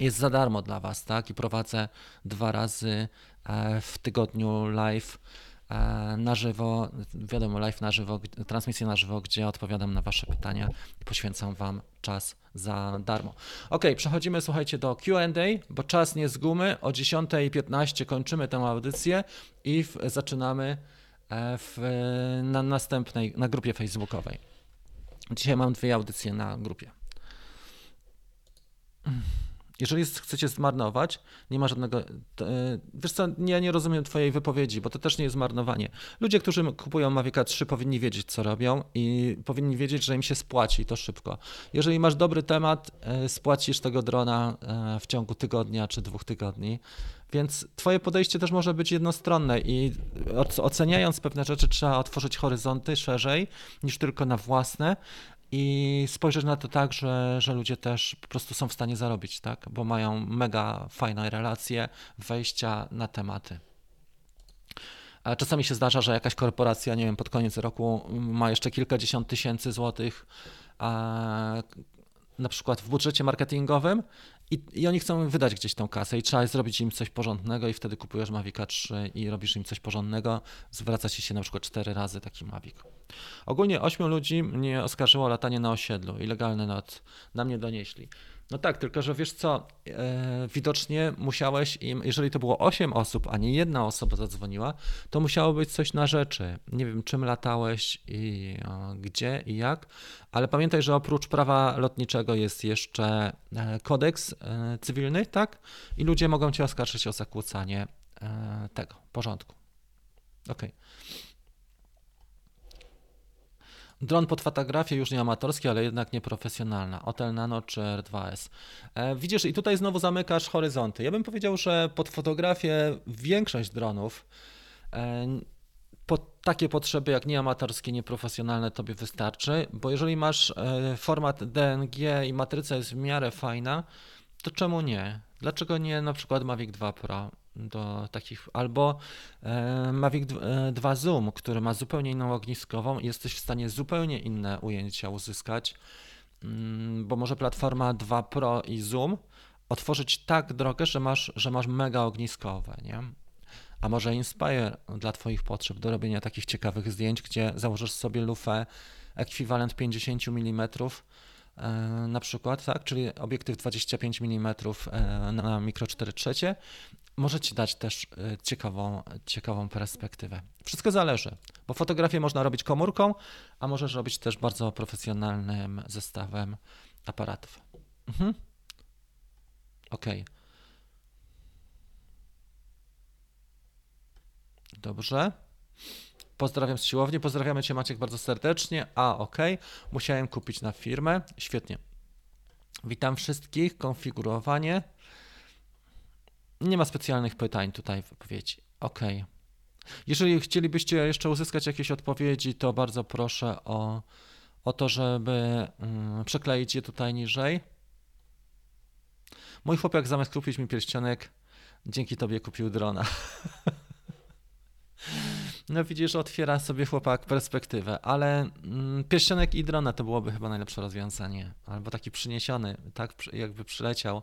jest za darmo dla Was, tak? I prowadzę dwa razy e, w tygodniu live e, na żywo, wiadomo, live na żywo, transmisję na żywo, gdzie odpowiadam na Wasze pytania i poświęcam Wam czas za darmo. Ok, przechodzimy, słuchajcie, do QA, bo czas nie z gumy. O 10.15 kończymy tę audycję i w, zaczynamy e, w, na następnej, na grupie facebookowej. Dzisiaj mam dwie audycje na grupie. Jeżeli chcecie zmarnować, nie ma żadnego. E, wiesz co, ja nie rozumiem Twojej wypowiedzi, bo to też nie jest zmarnowanie. Ludzie, którzy kupują Mavica 3, powinni wiedzieć, co robią i powinni wiedzieć, że im się spłaci to szybko. Jeżeli masz dobry temat, e, spłacisz tego drona e, w ciągu tygodnia czy dwóch tygodni. Więc Twoje podejście też może być jednostronne i oceniając pewne rzeczy, trzeba otworzyć horyzonty szerzej niż tylko na własne, i spojrzeć na to tak, że, że ludzie też po prostu są w stanie zarobić, tak? bo mają mega fajne relacje, wejścia na tematy. Czasami się zdarza, że jakaś korporacja, nie wiem, pod koniec roku ma jeszcze kilkadziesiąt tysięcy złotych a, na przykład w budżecie marketingowym i, I oni chcą wydać gdzieś tą kasę i trzeba zrobić im coś porządnego i wtedy kupujesz Mavica 3 i robisz im coś porządnego, zwraca ci się na przykład cztery razy taki Mavic. Ogólnie ośmiu ludzi mnie oskarżyło o latanie na osiedlu, ilegalny lot, na mnie donieśli. No tak, tylko że wiesz co, e, widocznie musiałeś im, jeżeli to było 8 osób, a nie jedna osoba zadzwoniła, to musiało być coś na rzeczy. Nie wiem, czym latałeś i o, gdzie i jak, ale pamiętaj, że oprócz prawa lotniczego jest jeszcze e, kodeks e, cywilny, tak? I ludzie mogą cię oskarżyć o zakłócanie e, tego porządku. Okej. Okay. Dron pod fotografię już nie amatorskie, ale jednak nieprofesjonalna. Otel Nano czy R2S. E, widzisz, i tutaj znowu zamykasz horyzonty. Ja bym powiedział, że pod fotografię większość dronów e, pod takie potrzeby jak nieamatorskie, nieprofesjonalne tobie wystarczy, bo jeżeli masz e, format DNG i matryca jest w miarę fajna, to czemu nie? Dlaczego nie na przykład Mavic 2 Pro? Do takich, albo e, Mavic 2 e, Zoom, który ma zupełnie inną ogniskową jesteś w stanie zupełnie inne ujęcia uzyskać, mm, bo może platforma 2 Pro i Zoom otworzyć tak drogę, że masz, że masz mega ogniskowe, nie? A może Inspire dla Twoich potrzeb do robienia takich ciekawych zdjęć, gdzie założysz sobie lufę ekwiwalent 50 mm, e, na przykład, tak? czyli obiektyw 25 mm na mikro 4 trzecie może ci dać też y, ciekawą, ciekawą perspektywę. Wszystko zależy, bo fotografię można robić komórką, a możesz robić też bardzo profesjonalnym zestawem aparatów. Mhm. Ok. Dobrze. Pozdrawiam z siłowni. Pozdrawiamy Cię Maciek bardzo serdecznie. A, ok. Musiałem kupić na firmę. Świetnie. Witam wszystkich. Konfigurowanie. Nie ma specjalnych pytań tutaj w wypowiedzi. Ok. Jeżeli chcielibyście jeszcze uzyskać jakieś odpowiedzi, to bardzo proszę o, o to, żeby um, przekleić je tutaj niżej. Mój chłopak zamiast kupić mi pierścionek, dzięki tobie kupił drona. No widzisz, otwiera sobie chłopak perspektywę, ale mm, pierścionek i drona to byłoby chyba najlepsze rozwiązanie. Albo taki przyniesiony, tak jakby przyleciał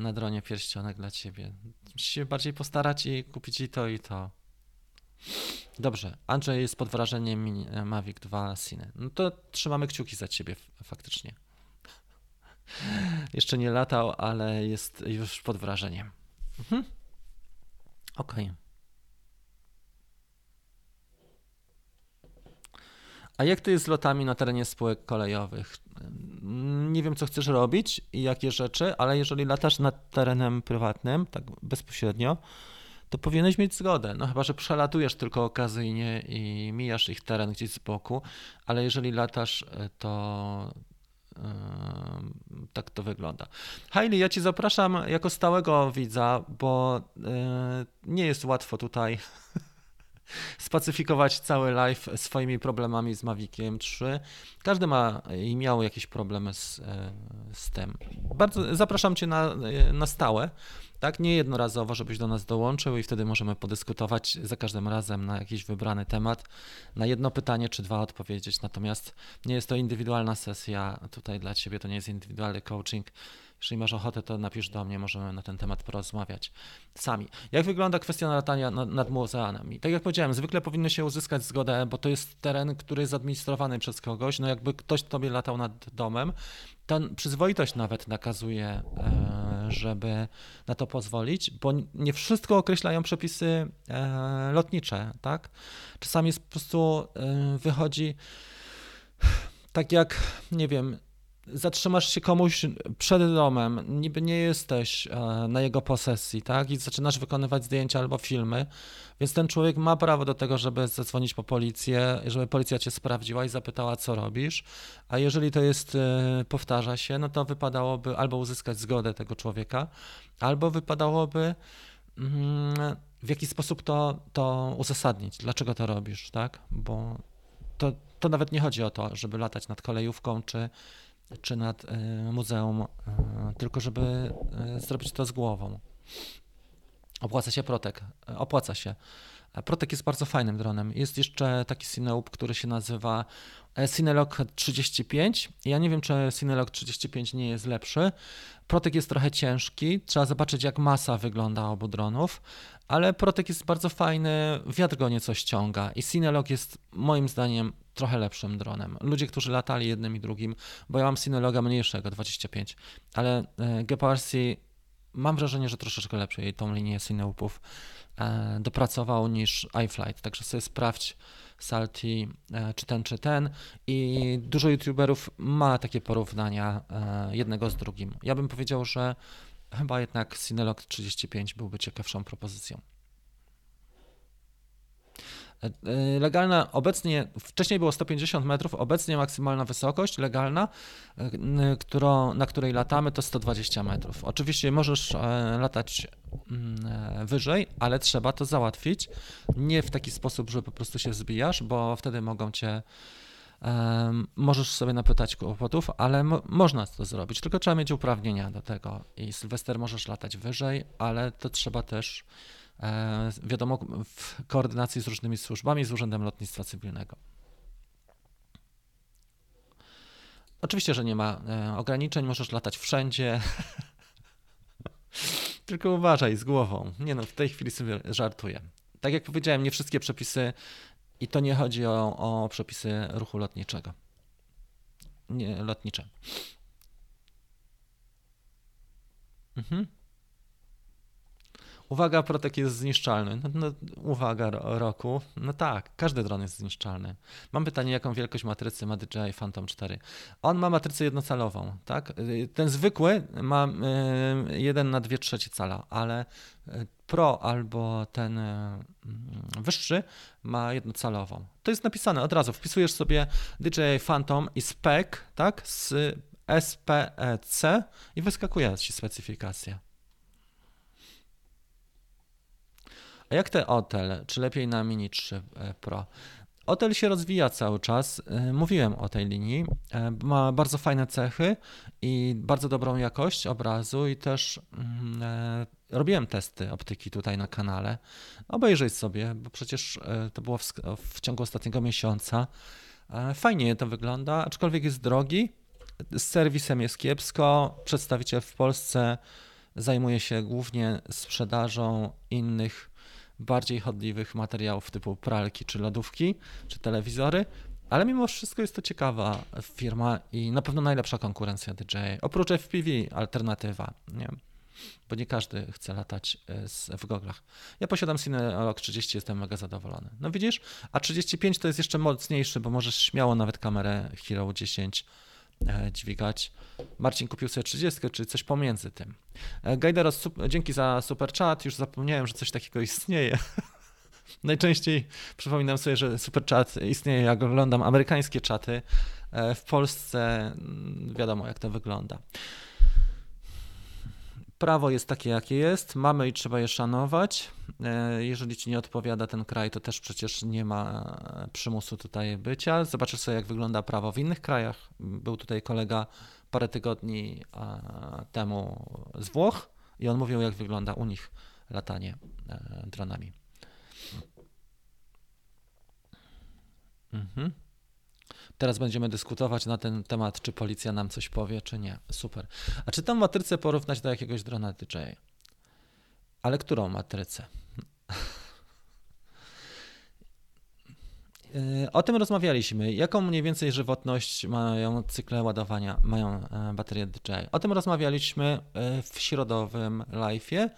na dronie pierścionek dla ciebie. Musisz się bardziej postarać i kupić i to, i to. Dobrze, Andrzej jest pod wrażeniem Mavic 2 Cine. No to trzymamy kciuki za ciebie faktycznie. Jeszcze nie latał, ale jest już pod wrażeniem. Mhm. Okej. A jak to jest z lotami na terenie spółek kolejowych? Nie wiem, co chcesz robić i jakie rzeczy, ale jeżeli latasz nad terenem prywatnym, tak bezpośrednio, to powinieneś mieć zgodę. No chyba, że przelatujesz tylko okazyjnie i mijasz ich teren gdzieś z boku, ale jeżeli latasz, e, to yy, tak to wygląda. Hailey, ja ci zapraszam jako stałego widza, bo yy, nie jest łatwo tutaj spacyfikować cały live swoimi problemami z Maviciem 3. Każdy ma i miał jakieś problemy z, e, z tym. Bardzo zapraszam Cię na, na stałe tak, nie jednorazowo, żebyś do nas dołączył i wtedy możemy podyskutować za każdym razem na jakiś wybrany temat, na jedno pytanie czy dwa odpowiedzieć. Natomiast nie jest to indywidualna sesja tutaj dla Ciebie, to nie jest indywidualny coaching. Jeżeli masz ochotę, to napisz do mnie, możemy na ten temat porozmawiać sami. Jak wygląda kwestia latania nad muzeami? Tak jak powiedziałem, zwykle powinno się uzyskać zgodę, bo to jest teren, który jest administrowany przez kogoś. No jakby ktoś tobie latał nad domem, ta przyzwoitość nawet nakazuje, e, żeby na to pozwolić, bo nie wszystko określają przepisy e, lotnicze, tak? Czasami jest po prostu e, wychodzi tak jak, nie wiem, zatrzymasz się komuś przed domem, niby nie jesteś e, na jego posesji, tak? I zaczynasz wykonywać zdjęcia albo filmy, więc ten człowiek ma prawo do tego, żeby zadzwonić po policję, żeby policja cię sprawdziła i zapytała, co robisz. A jeżeli to jest, e, powtarza się, no to wypadałoby albo uzyskać zgodę tego człowieka, albo wypadałoby mm, w jakiś sposób to, to uzasadnić, dlaczego to robisz, tak? Bo to, to nawet nie chodzi o to, żeby latać nad kolejówką, czy czy nad e, muzeum, e, tylko żeby e, zrobić to z głową. Opłaca się Protek, opłaca się. Protek jest bardzo fajnym dronem. Jest jeszcze taki Cineub, który się nazywa Cinelog 35. Ja nie wiem, czy Cinelog 35 nie jest lepszy. Protek jest trochę ciężki, trzeba zobaczyć jak masa wygląda obu dronów, ale Protek jest bardzo fajny, wiatr go nieco ściąga i Cinelog jest moim zdaniem trochę lepszym dronem. Ludzie, którzy latali jednym i drugim, bo ja mam Cineloga mniejszego, 25, ale e, GPRC mam wrażenie, że troszeczkę lepiej tą linię Cineupów e, dopracował niż iFlight, także sobie sprawdź Salty, e, czy ten, czy ten i dużo youtuberów ma takie porównania jednego z drugim. Ja bym powiedział, że chyba jednak Cinelog 35 byłby ciekawszą propozycją. E, e, legalna obecnie, wcześniej było 150 metrów, obecnie maksymalna wysokość legalna, e, którą, na której latamy, to 120 metrów. Oczywiście możesz latać mm, wyżej, ale trzeba to załatwić. Nie w taki sposób, że po prostu się zbijasz, bo wtedy mogą cię. Możesz sobie napytać kłopotów, ale można to zrobić, tylko trzeba mieć uprawnienia do tego. I Sylwester możesz latać wyżej, ale to trzeba też E, wiadomo, w koordynacji z różnymi służbami, z Urzędem Lotnictwa Cywilnego. Oczywiście, że nie ma e, ograniczeń, możesz latać wszędzie. Tylko uważaj z głową. Nie no, w tej chwili sobie żartuję. Tak jak powiedziałem, nie wszystkie przepisy, i to nie chodzi o, o przepisy ruchu lotniczego. Nie, lotnicze. Mhm. Uwaga, Protek jest zniszczalny. No, no, uwaga, roku. No tak, każdy dron jest zniszczalny. Mam pytanie, jaką wielkość matrycy ma DJI Phantom 4? On ma matrycę jednocalową, tak? Ten zwykły ma 1 na 2 trzecie cala, ale y, Pro albo ten y, wyższy ma jednocalową. To jest napisane od razu. Wpisujesz sobie DJI Phantom i spec, tak? Z SPEC i wyskakuje ci specyfikacja. A jak te Otel? Czy lepiej na Mini 3 e, Pro? Otel się rozwija cały czas. E, mówiłem o tej linii. E, ma bardzo fajne cechy i bardzo dobrą jakość obrazu i też mm, robiłem testy optyki tutaj na kanale. Obejrzyj sobie, bo przecież to było w, ciągu ostatniego miesiąca. Fajnie to wygląda, aczkolwiek jest drogi. Z serwisem jest kiepsko. Przedstawiciel w Polsce zajmuje się głównie sprzedażą innych bardziej chodliwych materiałów typu pralki czy lodówki, czy telewizory, ale mimo wszystko jest to ciekawa firma i na pewno najlepsza konkurencja DJI. Oprócz FPV, alternatywa, nie? bo nie każdy chce latać e, z, w goglach. Ja posiadam Cineolog 30, jestem mega zadowolony. No widzisz, a 35 to jest jeszcze mocniejszy, bo możesz śmiało nawet kamerę Hero 10 e, dźwigać. Marcin kupił sobie 30, czy coś pomiędzy tym. E, Gajderos, dzięki za super chat. Już zapomniałem, że coś takiego istnieje. Najczęściej przypominam sobie, że super chat istnieje, jak oglądam amerykańskie czaty. W Polsce mm, wiadomo, jak to wygląda. Prawo jest takie, jakie jest, mamy i trzeba je szanować. E, jeżeli ci nie odpowiada ten kraj, to też przecież nie ma przymusu tutaj bycia. Zobaczysz sobie, jak wygląda prawo w innych krajach. Był tutaj kolega parę tygodni temu z Włoch i on mówił, jak wygląda u nich latanie e, dronami. Mhm. Teraz będziemy dyskutować na ten temat, czy policja nam coś powie, czy nie. Super. A czy tą matrycę porównać do jakiegoś drona DJI? Ale którą matrycę? E, o tym rozmawialiśmy. Jaką mniej więcej żywotność mają cykle ładowania, mają e, baterie DJI? O tym rozmawialiśmy e, w środowym live'ie.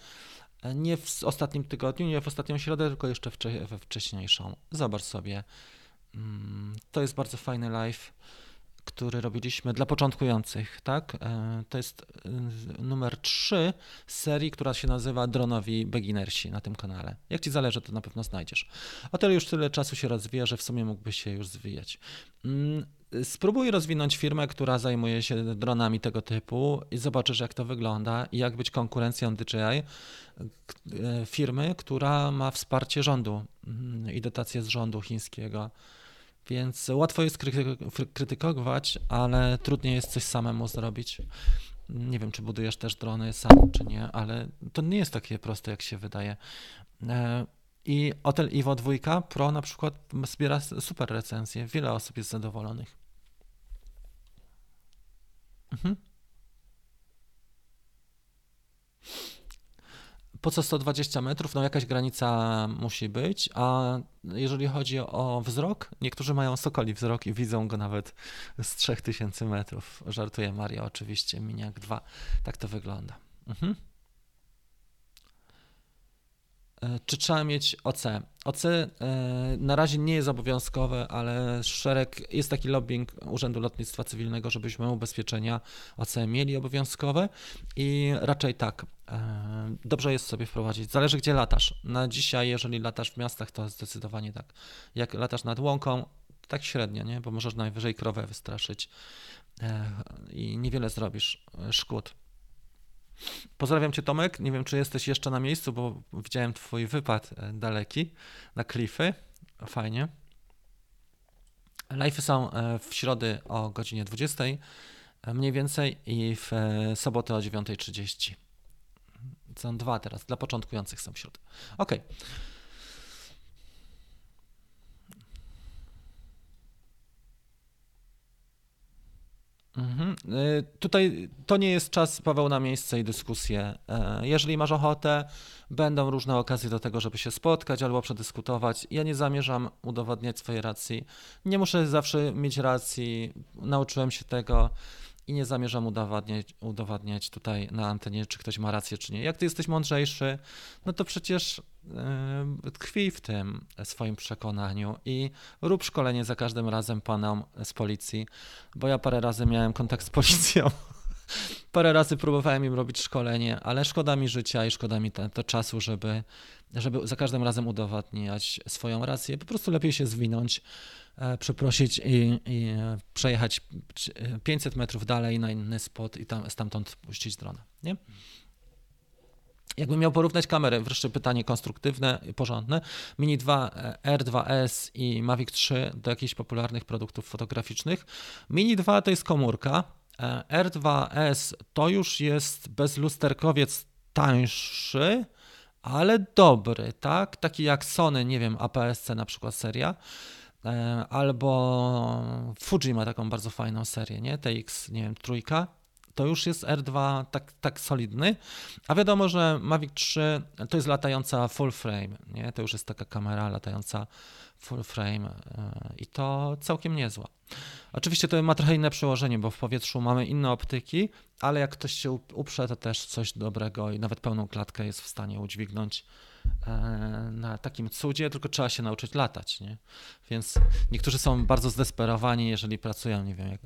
Nie w ostatnim tygodniu, nie w ostatnią środę, tylko jeszcze we wcześniejszą. Zobacz sobie. Mm, to jest bardzo fajny live, który robiliśmy dla początkujących, tak? E, to jest e, numer 3 serii, która się nazywa Dronowi Beginnersi na tym kanale. Jak ci zależy, to na pewno znajdziesz. O tyle już tyle czasu się rozwija, że w sumie mógłby się już zwijać. Mm, spróbuj rozwinąć firmę, która zajmuje się dronami tego typu i zobaczysz, jak to wygląda i jak być konkurencją DJI e, firmy, która ma wsparcie rządu mm, i dotacje z rządu chińskiego. Więc łatwo jest krytykować, ale trudniej jest coś samemu zrobić. Nie wiem, czy budujesz też drony sam, czy nie, ale to nie jest takie proste, jak się wydaje. E, I Hotel Ivo 2 Pro na przykład zbiera super recenzje. Wiele osób jest zadowolonych. Mhm. Po co 120 metrów? No jakaś granica musi być, a jeżeli chodzi o wzrok, niektórzy mają sokoli wzrok i widzą go nawet z 3000 metrów. Żartuję Mario, oczywiście, Miniak 2. Tak to wygląda. Mhm. E, czy trzeba mieć OC? OC e, na razie nie jest obowiązkowe, ale szereg, jest taki lobbying Urzędu Lotnictwa Cywilnego, żebyśmy ubezpieczenia OC mieli obowiązkowe i raczej tak, dobrze jest sobie wprowadzić. Zależy gdzie latasz. Na dzisiaj, jeżeli latasz w miastach, to zdecydowanie tak. Jak latasz nad łąką, tak średnio, nie? bo możesz najwyżej krowę wystraszyć i niewiele zrobisz szkód. Pozdrawiam Cię Tomek, nie wiem czy jesteś jeszcze na miejscu, bo widziałem Twój wypad e, daleki na klify, fajnie. Live'y są e, w środę o godzinie 20 e, mniej więcej i w sobotę o 9.30. Są dwa teraz, dla początkujących są w środę. Okej. Okay. Mhm. Y, tutaj to nie jest czas, Paweł, na miejsce i dyskusję. E, jeżeli masz ochotę, będą różne okazje do tego, żeby się spotkać albo przedyskutować. Ja nie zamierzam udowadniać swojej racji. Nie muszę zawsze mieć racji, nauczyłem się tego i nie zamierzam udowadniać, udowadniać tutaj na antenie, czy ktoś ma rację, czy nie. Jak ty jesteś mądrzejszy, no to przecież yy, tkwi w tym swoim przekonaniu i rób szkolenie za każdym razem panom z policji, bo ja parę razy miałem kontakt z policją. Parę razy próbowałem im robić szkolenie, ale szkoda mi życia i szkoda mi to, to czasu, żeby, żeby za każdym razem udowadniać swoją rację. Po prostu lepiej się zwinąć, E, przeprosić i, i, przejechać 500 metrów dalej na inny spot i tam, stamtąd puścić drona. Nie? Jakbym miał porównać kamery, wreszcie pytanie konstruktywne, porządne, Mini 2, e, R2S i Mavic 3 do jakichś popularnych produktów fotograficznych. Mini 2 to jest komórka, e, R2S to już jest bezlusterkowiec tańszy, ale dobry, tak? Taki jak Sony, nie wiem, APS-C na przykład seria. E, albo Fuji ma taką bardzo fajną serię, nie? TX, nie wiem, trójka. To już jest R2 tak, tak solidny, a wiadomo, że Mavic 3 to jest latająca full frame, nie? To już jest taka kamera latająca full frame e, i to całkiem niezła. Oczywiście to ma trochę inne przełożenie, bo w powietrzu mamy inne optyki, ale jak ktoś się uprze, to też coś dobrego i nawet pełną klatkę jest w stanie udźwignąć na takim cudzie, tylko trzeba się nauczyć latać, nie? Więc niektórzy są bardzo zdesperowani, jeżeli pracują, nie wiem, jak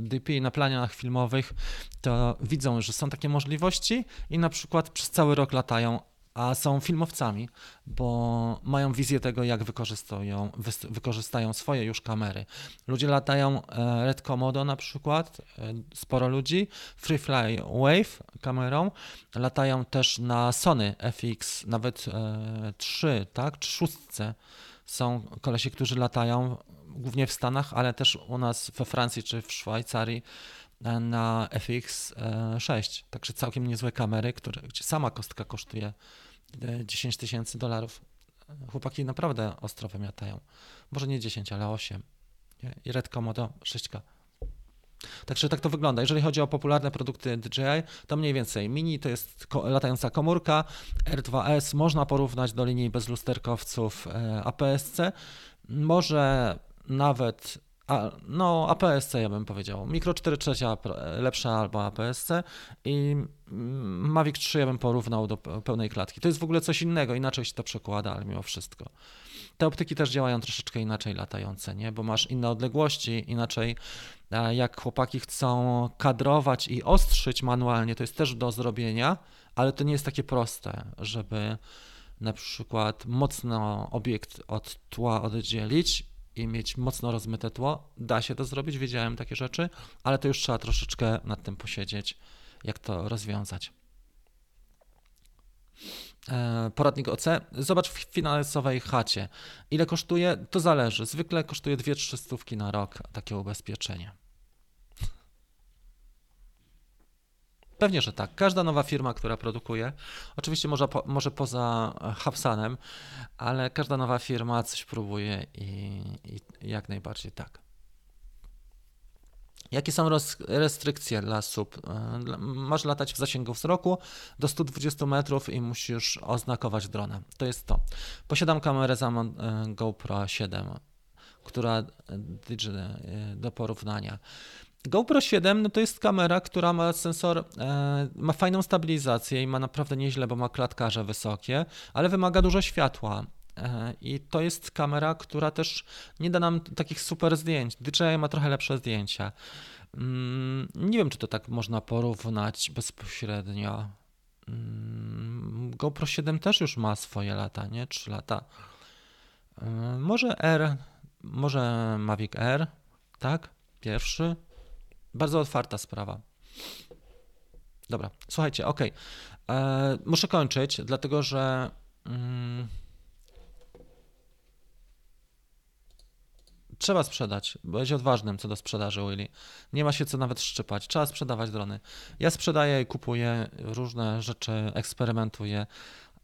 DP na planiach filmowych, to widzą, że są takie możliwości i na przykład przez cały rok latają, a są filmowcami, bo mają wizję tego, jak wykorzystują, wykorzystają swoje już kamery. Ludzie latają e, Red Komodo na przykład, e, sporo ludzi, Freefly Wave kamerą, latają też na Sony FX, nawet 3, e, tak, czy 6. Są kolesi, którzy latają głównie w Stanach, ale też u nas we Francji czy w Szwajcarii na FX6. Także całkiem niezłe kamery, które, gdzie sama kostka kosztuje 10 tysięcy dolarów. Chłopaki naprawdę ostro wymiatają. Może nie 10, ale 8. I Red Komodo 6K. Także tak to wygląda. Jeżeli chodzi o popularne produkty DJI, to mniej więcej Mini to jest latająca komórka, R2S można porównać do linii bezlusterkowców e, APS-C. Może nawet a, no, APS-C ja bym powiedział. Mikro 4 trzecia lepsza albo APS-C i Mavic 3 ja bym porównał do pełnej klatki. To jest w ogóle coś innego, inaczej się to przekłada, ale mimo wszystko. Te optyki też działają troszeczkę inaczej latające, nie? bo masz inne odległości, inaczej jak chłopaki chcą kadrować i ostrzyć manualnie, to jest też do zrobienia, ale to nie jest takie proste, żeby na przykład mocno obiekt od tła oddzielić i mieć mocno rozmyte tło. Da się to zrobić, wiedziałem takie rzeczy, ale to już trzeba troszeczkę nad tym posiedzieć, jak to rozwiązać. E, poradnik OC. Zobacz w finansowej chacie. Ile kosztuje? To zależy. Zwykle kosztuje 2-3 stówki na rok takie ubezpieczenie. Pewnie, że tak. Każda nowa firma, która produkuje, oczywiście może, po, może poza Hapsanem, ale każda nowa firma coś próbuje i, i jak najbardziej tak. Jakie są restrykcje dla sub? E, masz latać w zasięgu wzroku do 120 metrów i musisz oznakować dronem. To jest to. Posiadam kamerę Zaman e, GoPro 7, która e, do porównania. GoPro 7 no to jest kamera, która ma sensor, e, ma fajną stabilizację i ma naprawdę nieźle, bo ma klatkarze wysokie, ale wymaga dużo światła. E, I to jest kamera, która też nie da nam takich super zdjęć. DJI ma trochę lepsze zdjęcia. Mm, nie wiem, czy to tak można porównać bezpośrednio. Mm, GoPro 7 też już ma swoje lata, nie? 3 lata. E, może R, może Mavic R, tak? Pierwszy, bardzo otwarta sprawa. Dobra, słuchajcie, ok. E, muszę kończyć, dlatego że. Mm, trzeba sprzedać. Być odważnym co do sprzedaży, Willy. Nie ma się co nawet szczypać. Trzeba sprzedawać drony. Ja sprzedaję i kupuję różne rzeczy, eksperymentuję.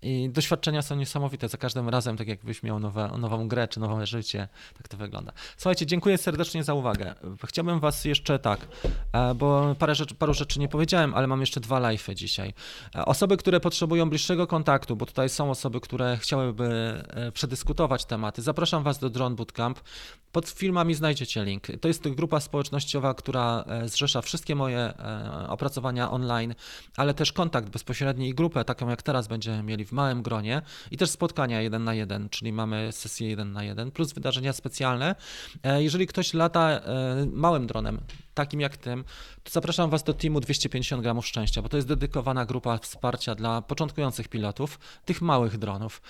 I doświadczenia są niesamowite. Za każdym razem, tak jakbyś miał nowe, nową grę czy nowe życie, tak to wygląda. Słuchajcie, dziękuję serdecznie za uwagę. Chciałbym Was jeszcze tak, e, bo parę rzeczy, paru rzeczy nie powiedziałem, ale mam jeszcze dwa live'y dzisiaj. E, osoby, które potrzebują bliższego kontaktu, bo tutaj są osoby, które chciałyby e, przedyskutować tematy, zapraszam Was do Drone Bootcamp. Pod filmami znajdziecie link. To jest grupa społecznościowa, która zrzesza wszystkie moje opracowania online, ale też kontakt bezpośredni i grupę, taką jak teraz będziemy mieli w małym gronie i też spotkania jeden na jeden, czyli mamy sesję jeden na jeden, plus wydarzenia specjalne. E, jeżeli ktoś lata e, małym dronem, takim jak tym, to zapraszam Was do teamu 250 gramów szczęścia, bo to jest dedykowana grupa wsparcia dla początkujących pilotów, tych małych dronów.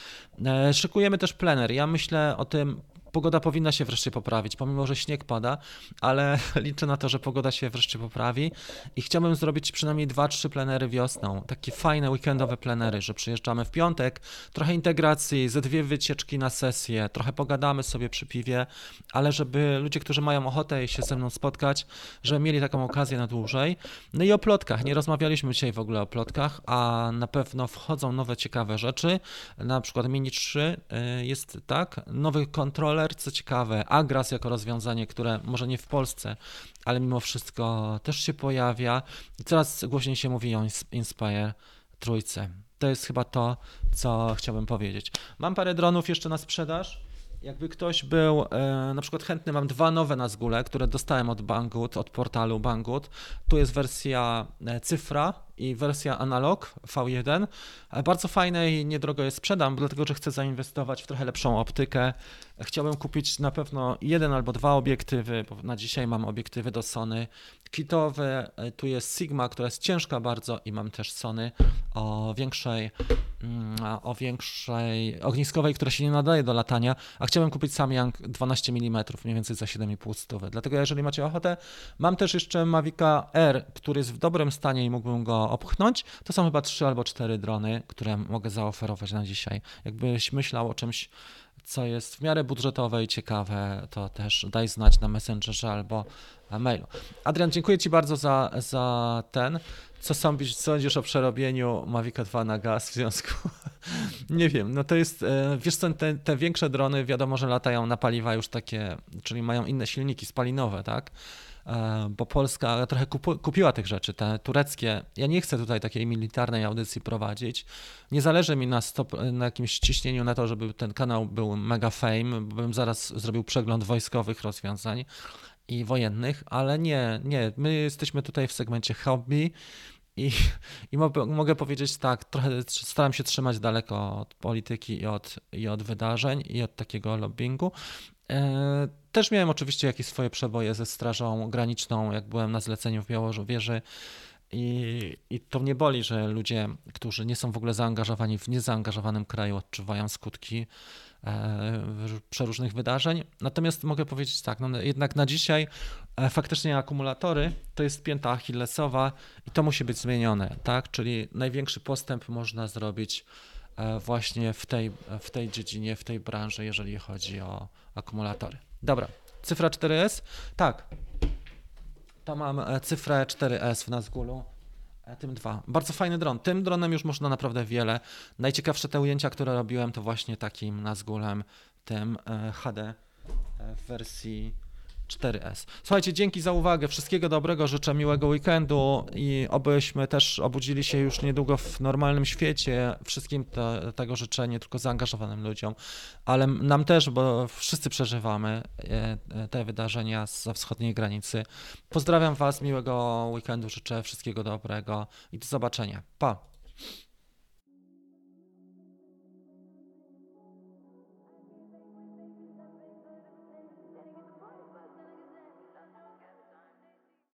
E, szykujemy też plener. Ja myślę o tym pogoda powinna się wreszcie poprawić, pomimo że śnieg pada, ale liczę na to, że pogoda się wreszcie poprawi i chciałbym zrobić przynajmniej 2-3 plenery wiosną. Takie fajne weekendowe plenery, że przyjeżdżamy w piątek, trochę integracji, ze dwie wycieczki na sesję, trochę pogadamy sobie przy piwie, ale żeby ludzie, którzy mają ochotę się ze mną spotkać, żeby mieli taką okazję na dłużej. No i o plotkach. Nie rozmawialiśmy dzisiaj w ogóle o plotkach, a na pewno wchodzą nowe ciekawe rzeczy. Na przykład Mini 3 y, jest tak, nowy kontroler super, co ciekawe, Agras jako rozwiązanie, które może nie w Polsce, ale mimo wszystko też się pojawia i coraz głośniej się mówi o Inspire trójce. To jest chyba to, co chciałbym powiedzieć. Mam parę dronów jeszcze na sprzedaż. Jakby ktoś był e, na przykład chętny, mam dwa nowe na zgule, które dostałem od Banggood, od portalu Banggood. Tu jest wersja e, cyfra i wersja analog V1. E, bardzo fajne i niedrogo je sprzedam, dlatego że chcę zainwestować w trochę lepszą optykę. Chciałbym kupić na pewno jeden albo dwa obiektywy, bo na dzisiaj mam obiektywy do Sony kitowe. Tu jest Sigma, która jest ciężka bardzo i mam też Sony o większej mm, o większej ogniskowej, która się nie nadaje do latania, a chciałem kupić Samyang 12 mm, mniej więcej za 7,5 stówy. Dlatego jeżeli macie ochotę, mam też jeszcze Mavica R, który jest w dobrym stanie i mógłbym go opchnąć. To są chyba 3 albo 4 drony, które mogę zaoferować na dzisiaj. Jakbyś myślał o czymś co jest w miarę budżetowe i ciekawe, to też daj znać na Messengerze albo mailu. Adrian, dziękuję Ci bardzo za, za ten. Co sądzisz, sądzisz o przerobieniu Mavic 2 na gaz w związku? Nie wiem, no to jest, e, wiesz co, te, te, większe drony wiadomo, że latają na paliwa już takie, czyli mają inne silniki spalinowe, tak? E, bo Polska trochę kupiła tych rzeczy, te tureckie. Ja nie chcę tutaj takiej militarnej audycji prowadzić. Nie zależy mi na, stop, na jakimś ciśnieniu na to, żeby ten kanał był mega fame, bo bym zaraz zrobił przegląd wojskowych rozwiązań i wojennych, ale nie, nie. My jesteśmy tutaj w segmencie hobby. I, i mogę powiedzieć tak, trochę staram się trzymać daleko od polityki i od, i od wydarzeń i od takiego lobbyingu. E, też miałem oczywiście jakieś swoje przeboje ze Strażą Graniczną, jak byłem na zleceniu w Białorzewie. I, I to mnie boli, że ludzie, którzy nie są w ogóle zaangażowani w niezaangażowanym kraju, odczuwają skutki e, przeróżnych wydarzeń. Natomiast mogę powiedzieć tak, no jednak na dzisiaj faktycznie akumulatory to jest pięta achillesowa i to musi być zmienione, tak? Czyli największy postęp można zrobić e, właśnie w tej, w tej dziedzinie, w tej branży, jeżeli chodzi o akumulatory. Dobra, cyfra 4S? Tak. To mam e, cyfrę 4S w Nazgulu. E, tym dwa. Bardzo fajny dron. Tym dronem już można naprawdę wiele. Najciekawsze te ujęcia, które robiłem, to właśnie takim Nazgulem, tym e, HD w wersji 4S. Słuchajcie, dzięki za uwagę. Wszystkiego dobrego, życzę miłego weekendu i obyśmy też obudzili się już niedługo w normalnym świecie. Wszystkim te, tego życzę, nie tylko zaangażowanym ludziom, ale nam też, bo wszyscy przeżywamy e, te wydarzenia za wschodniej granicy. Pozdrawiam Was, miłego weekendu, życzę wszystkiego dobrego i do zobaczenia. Pa!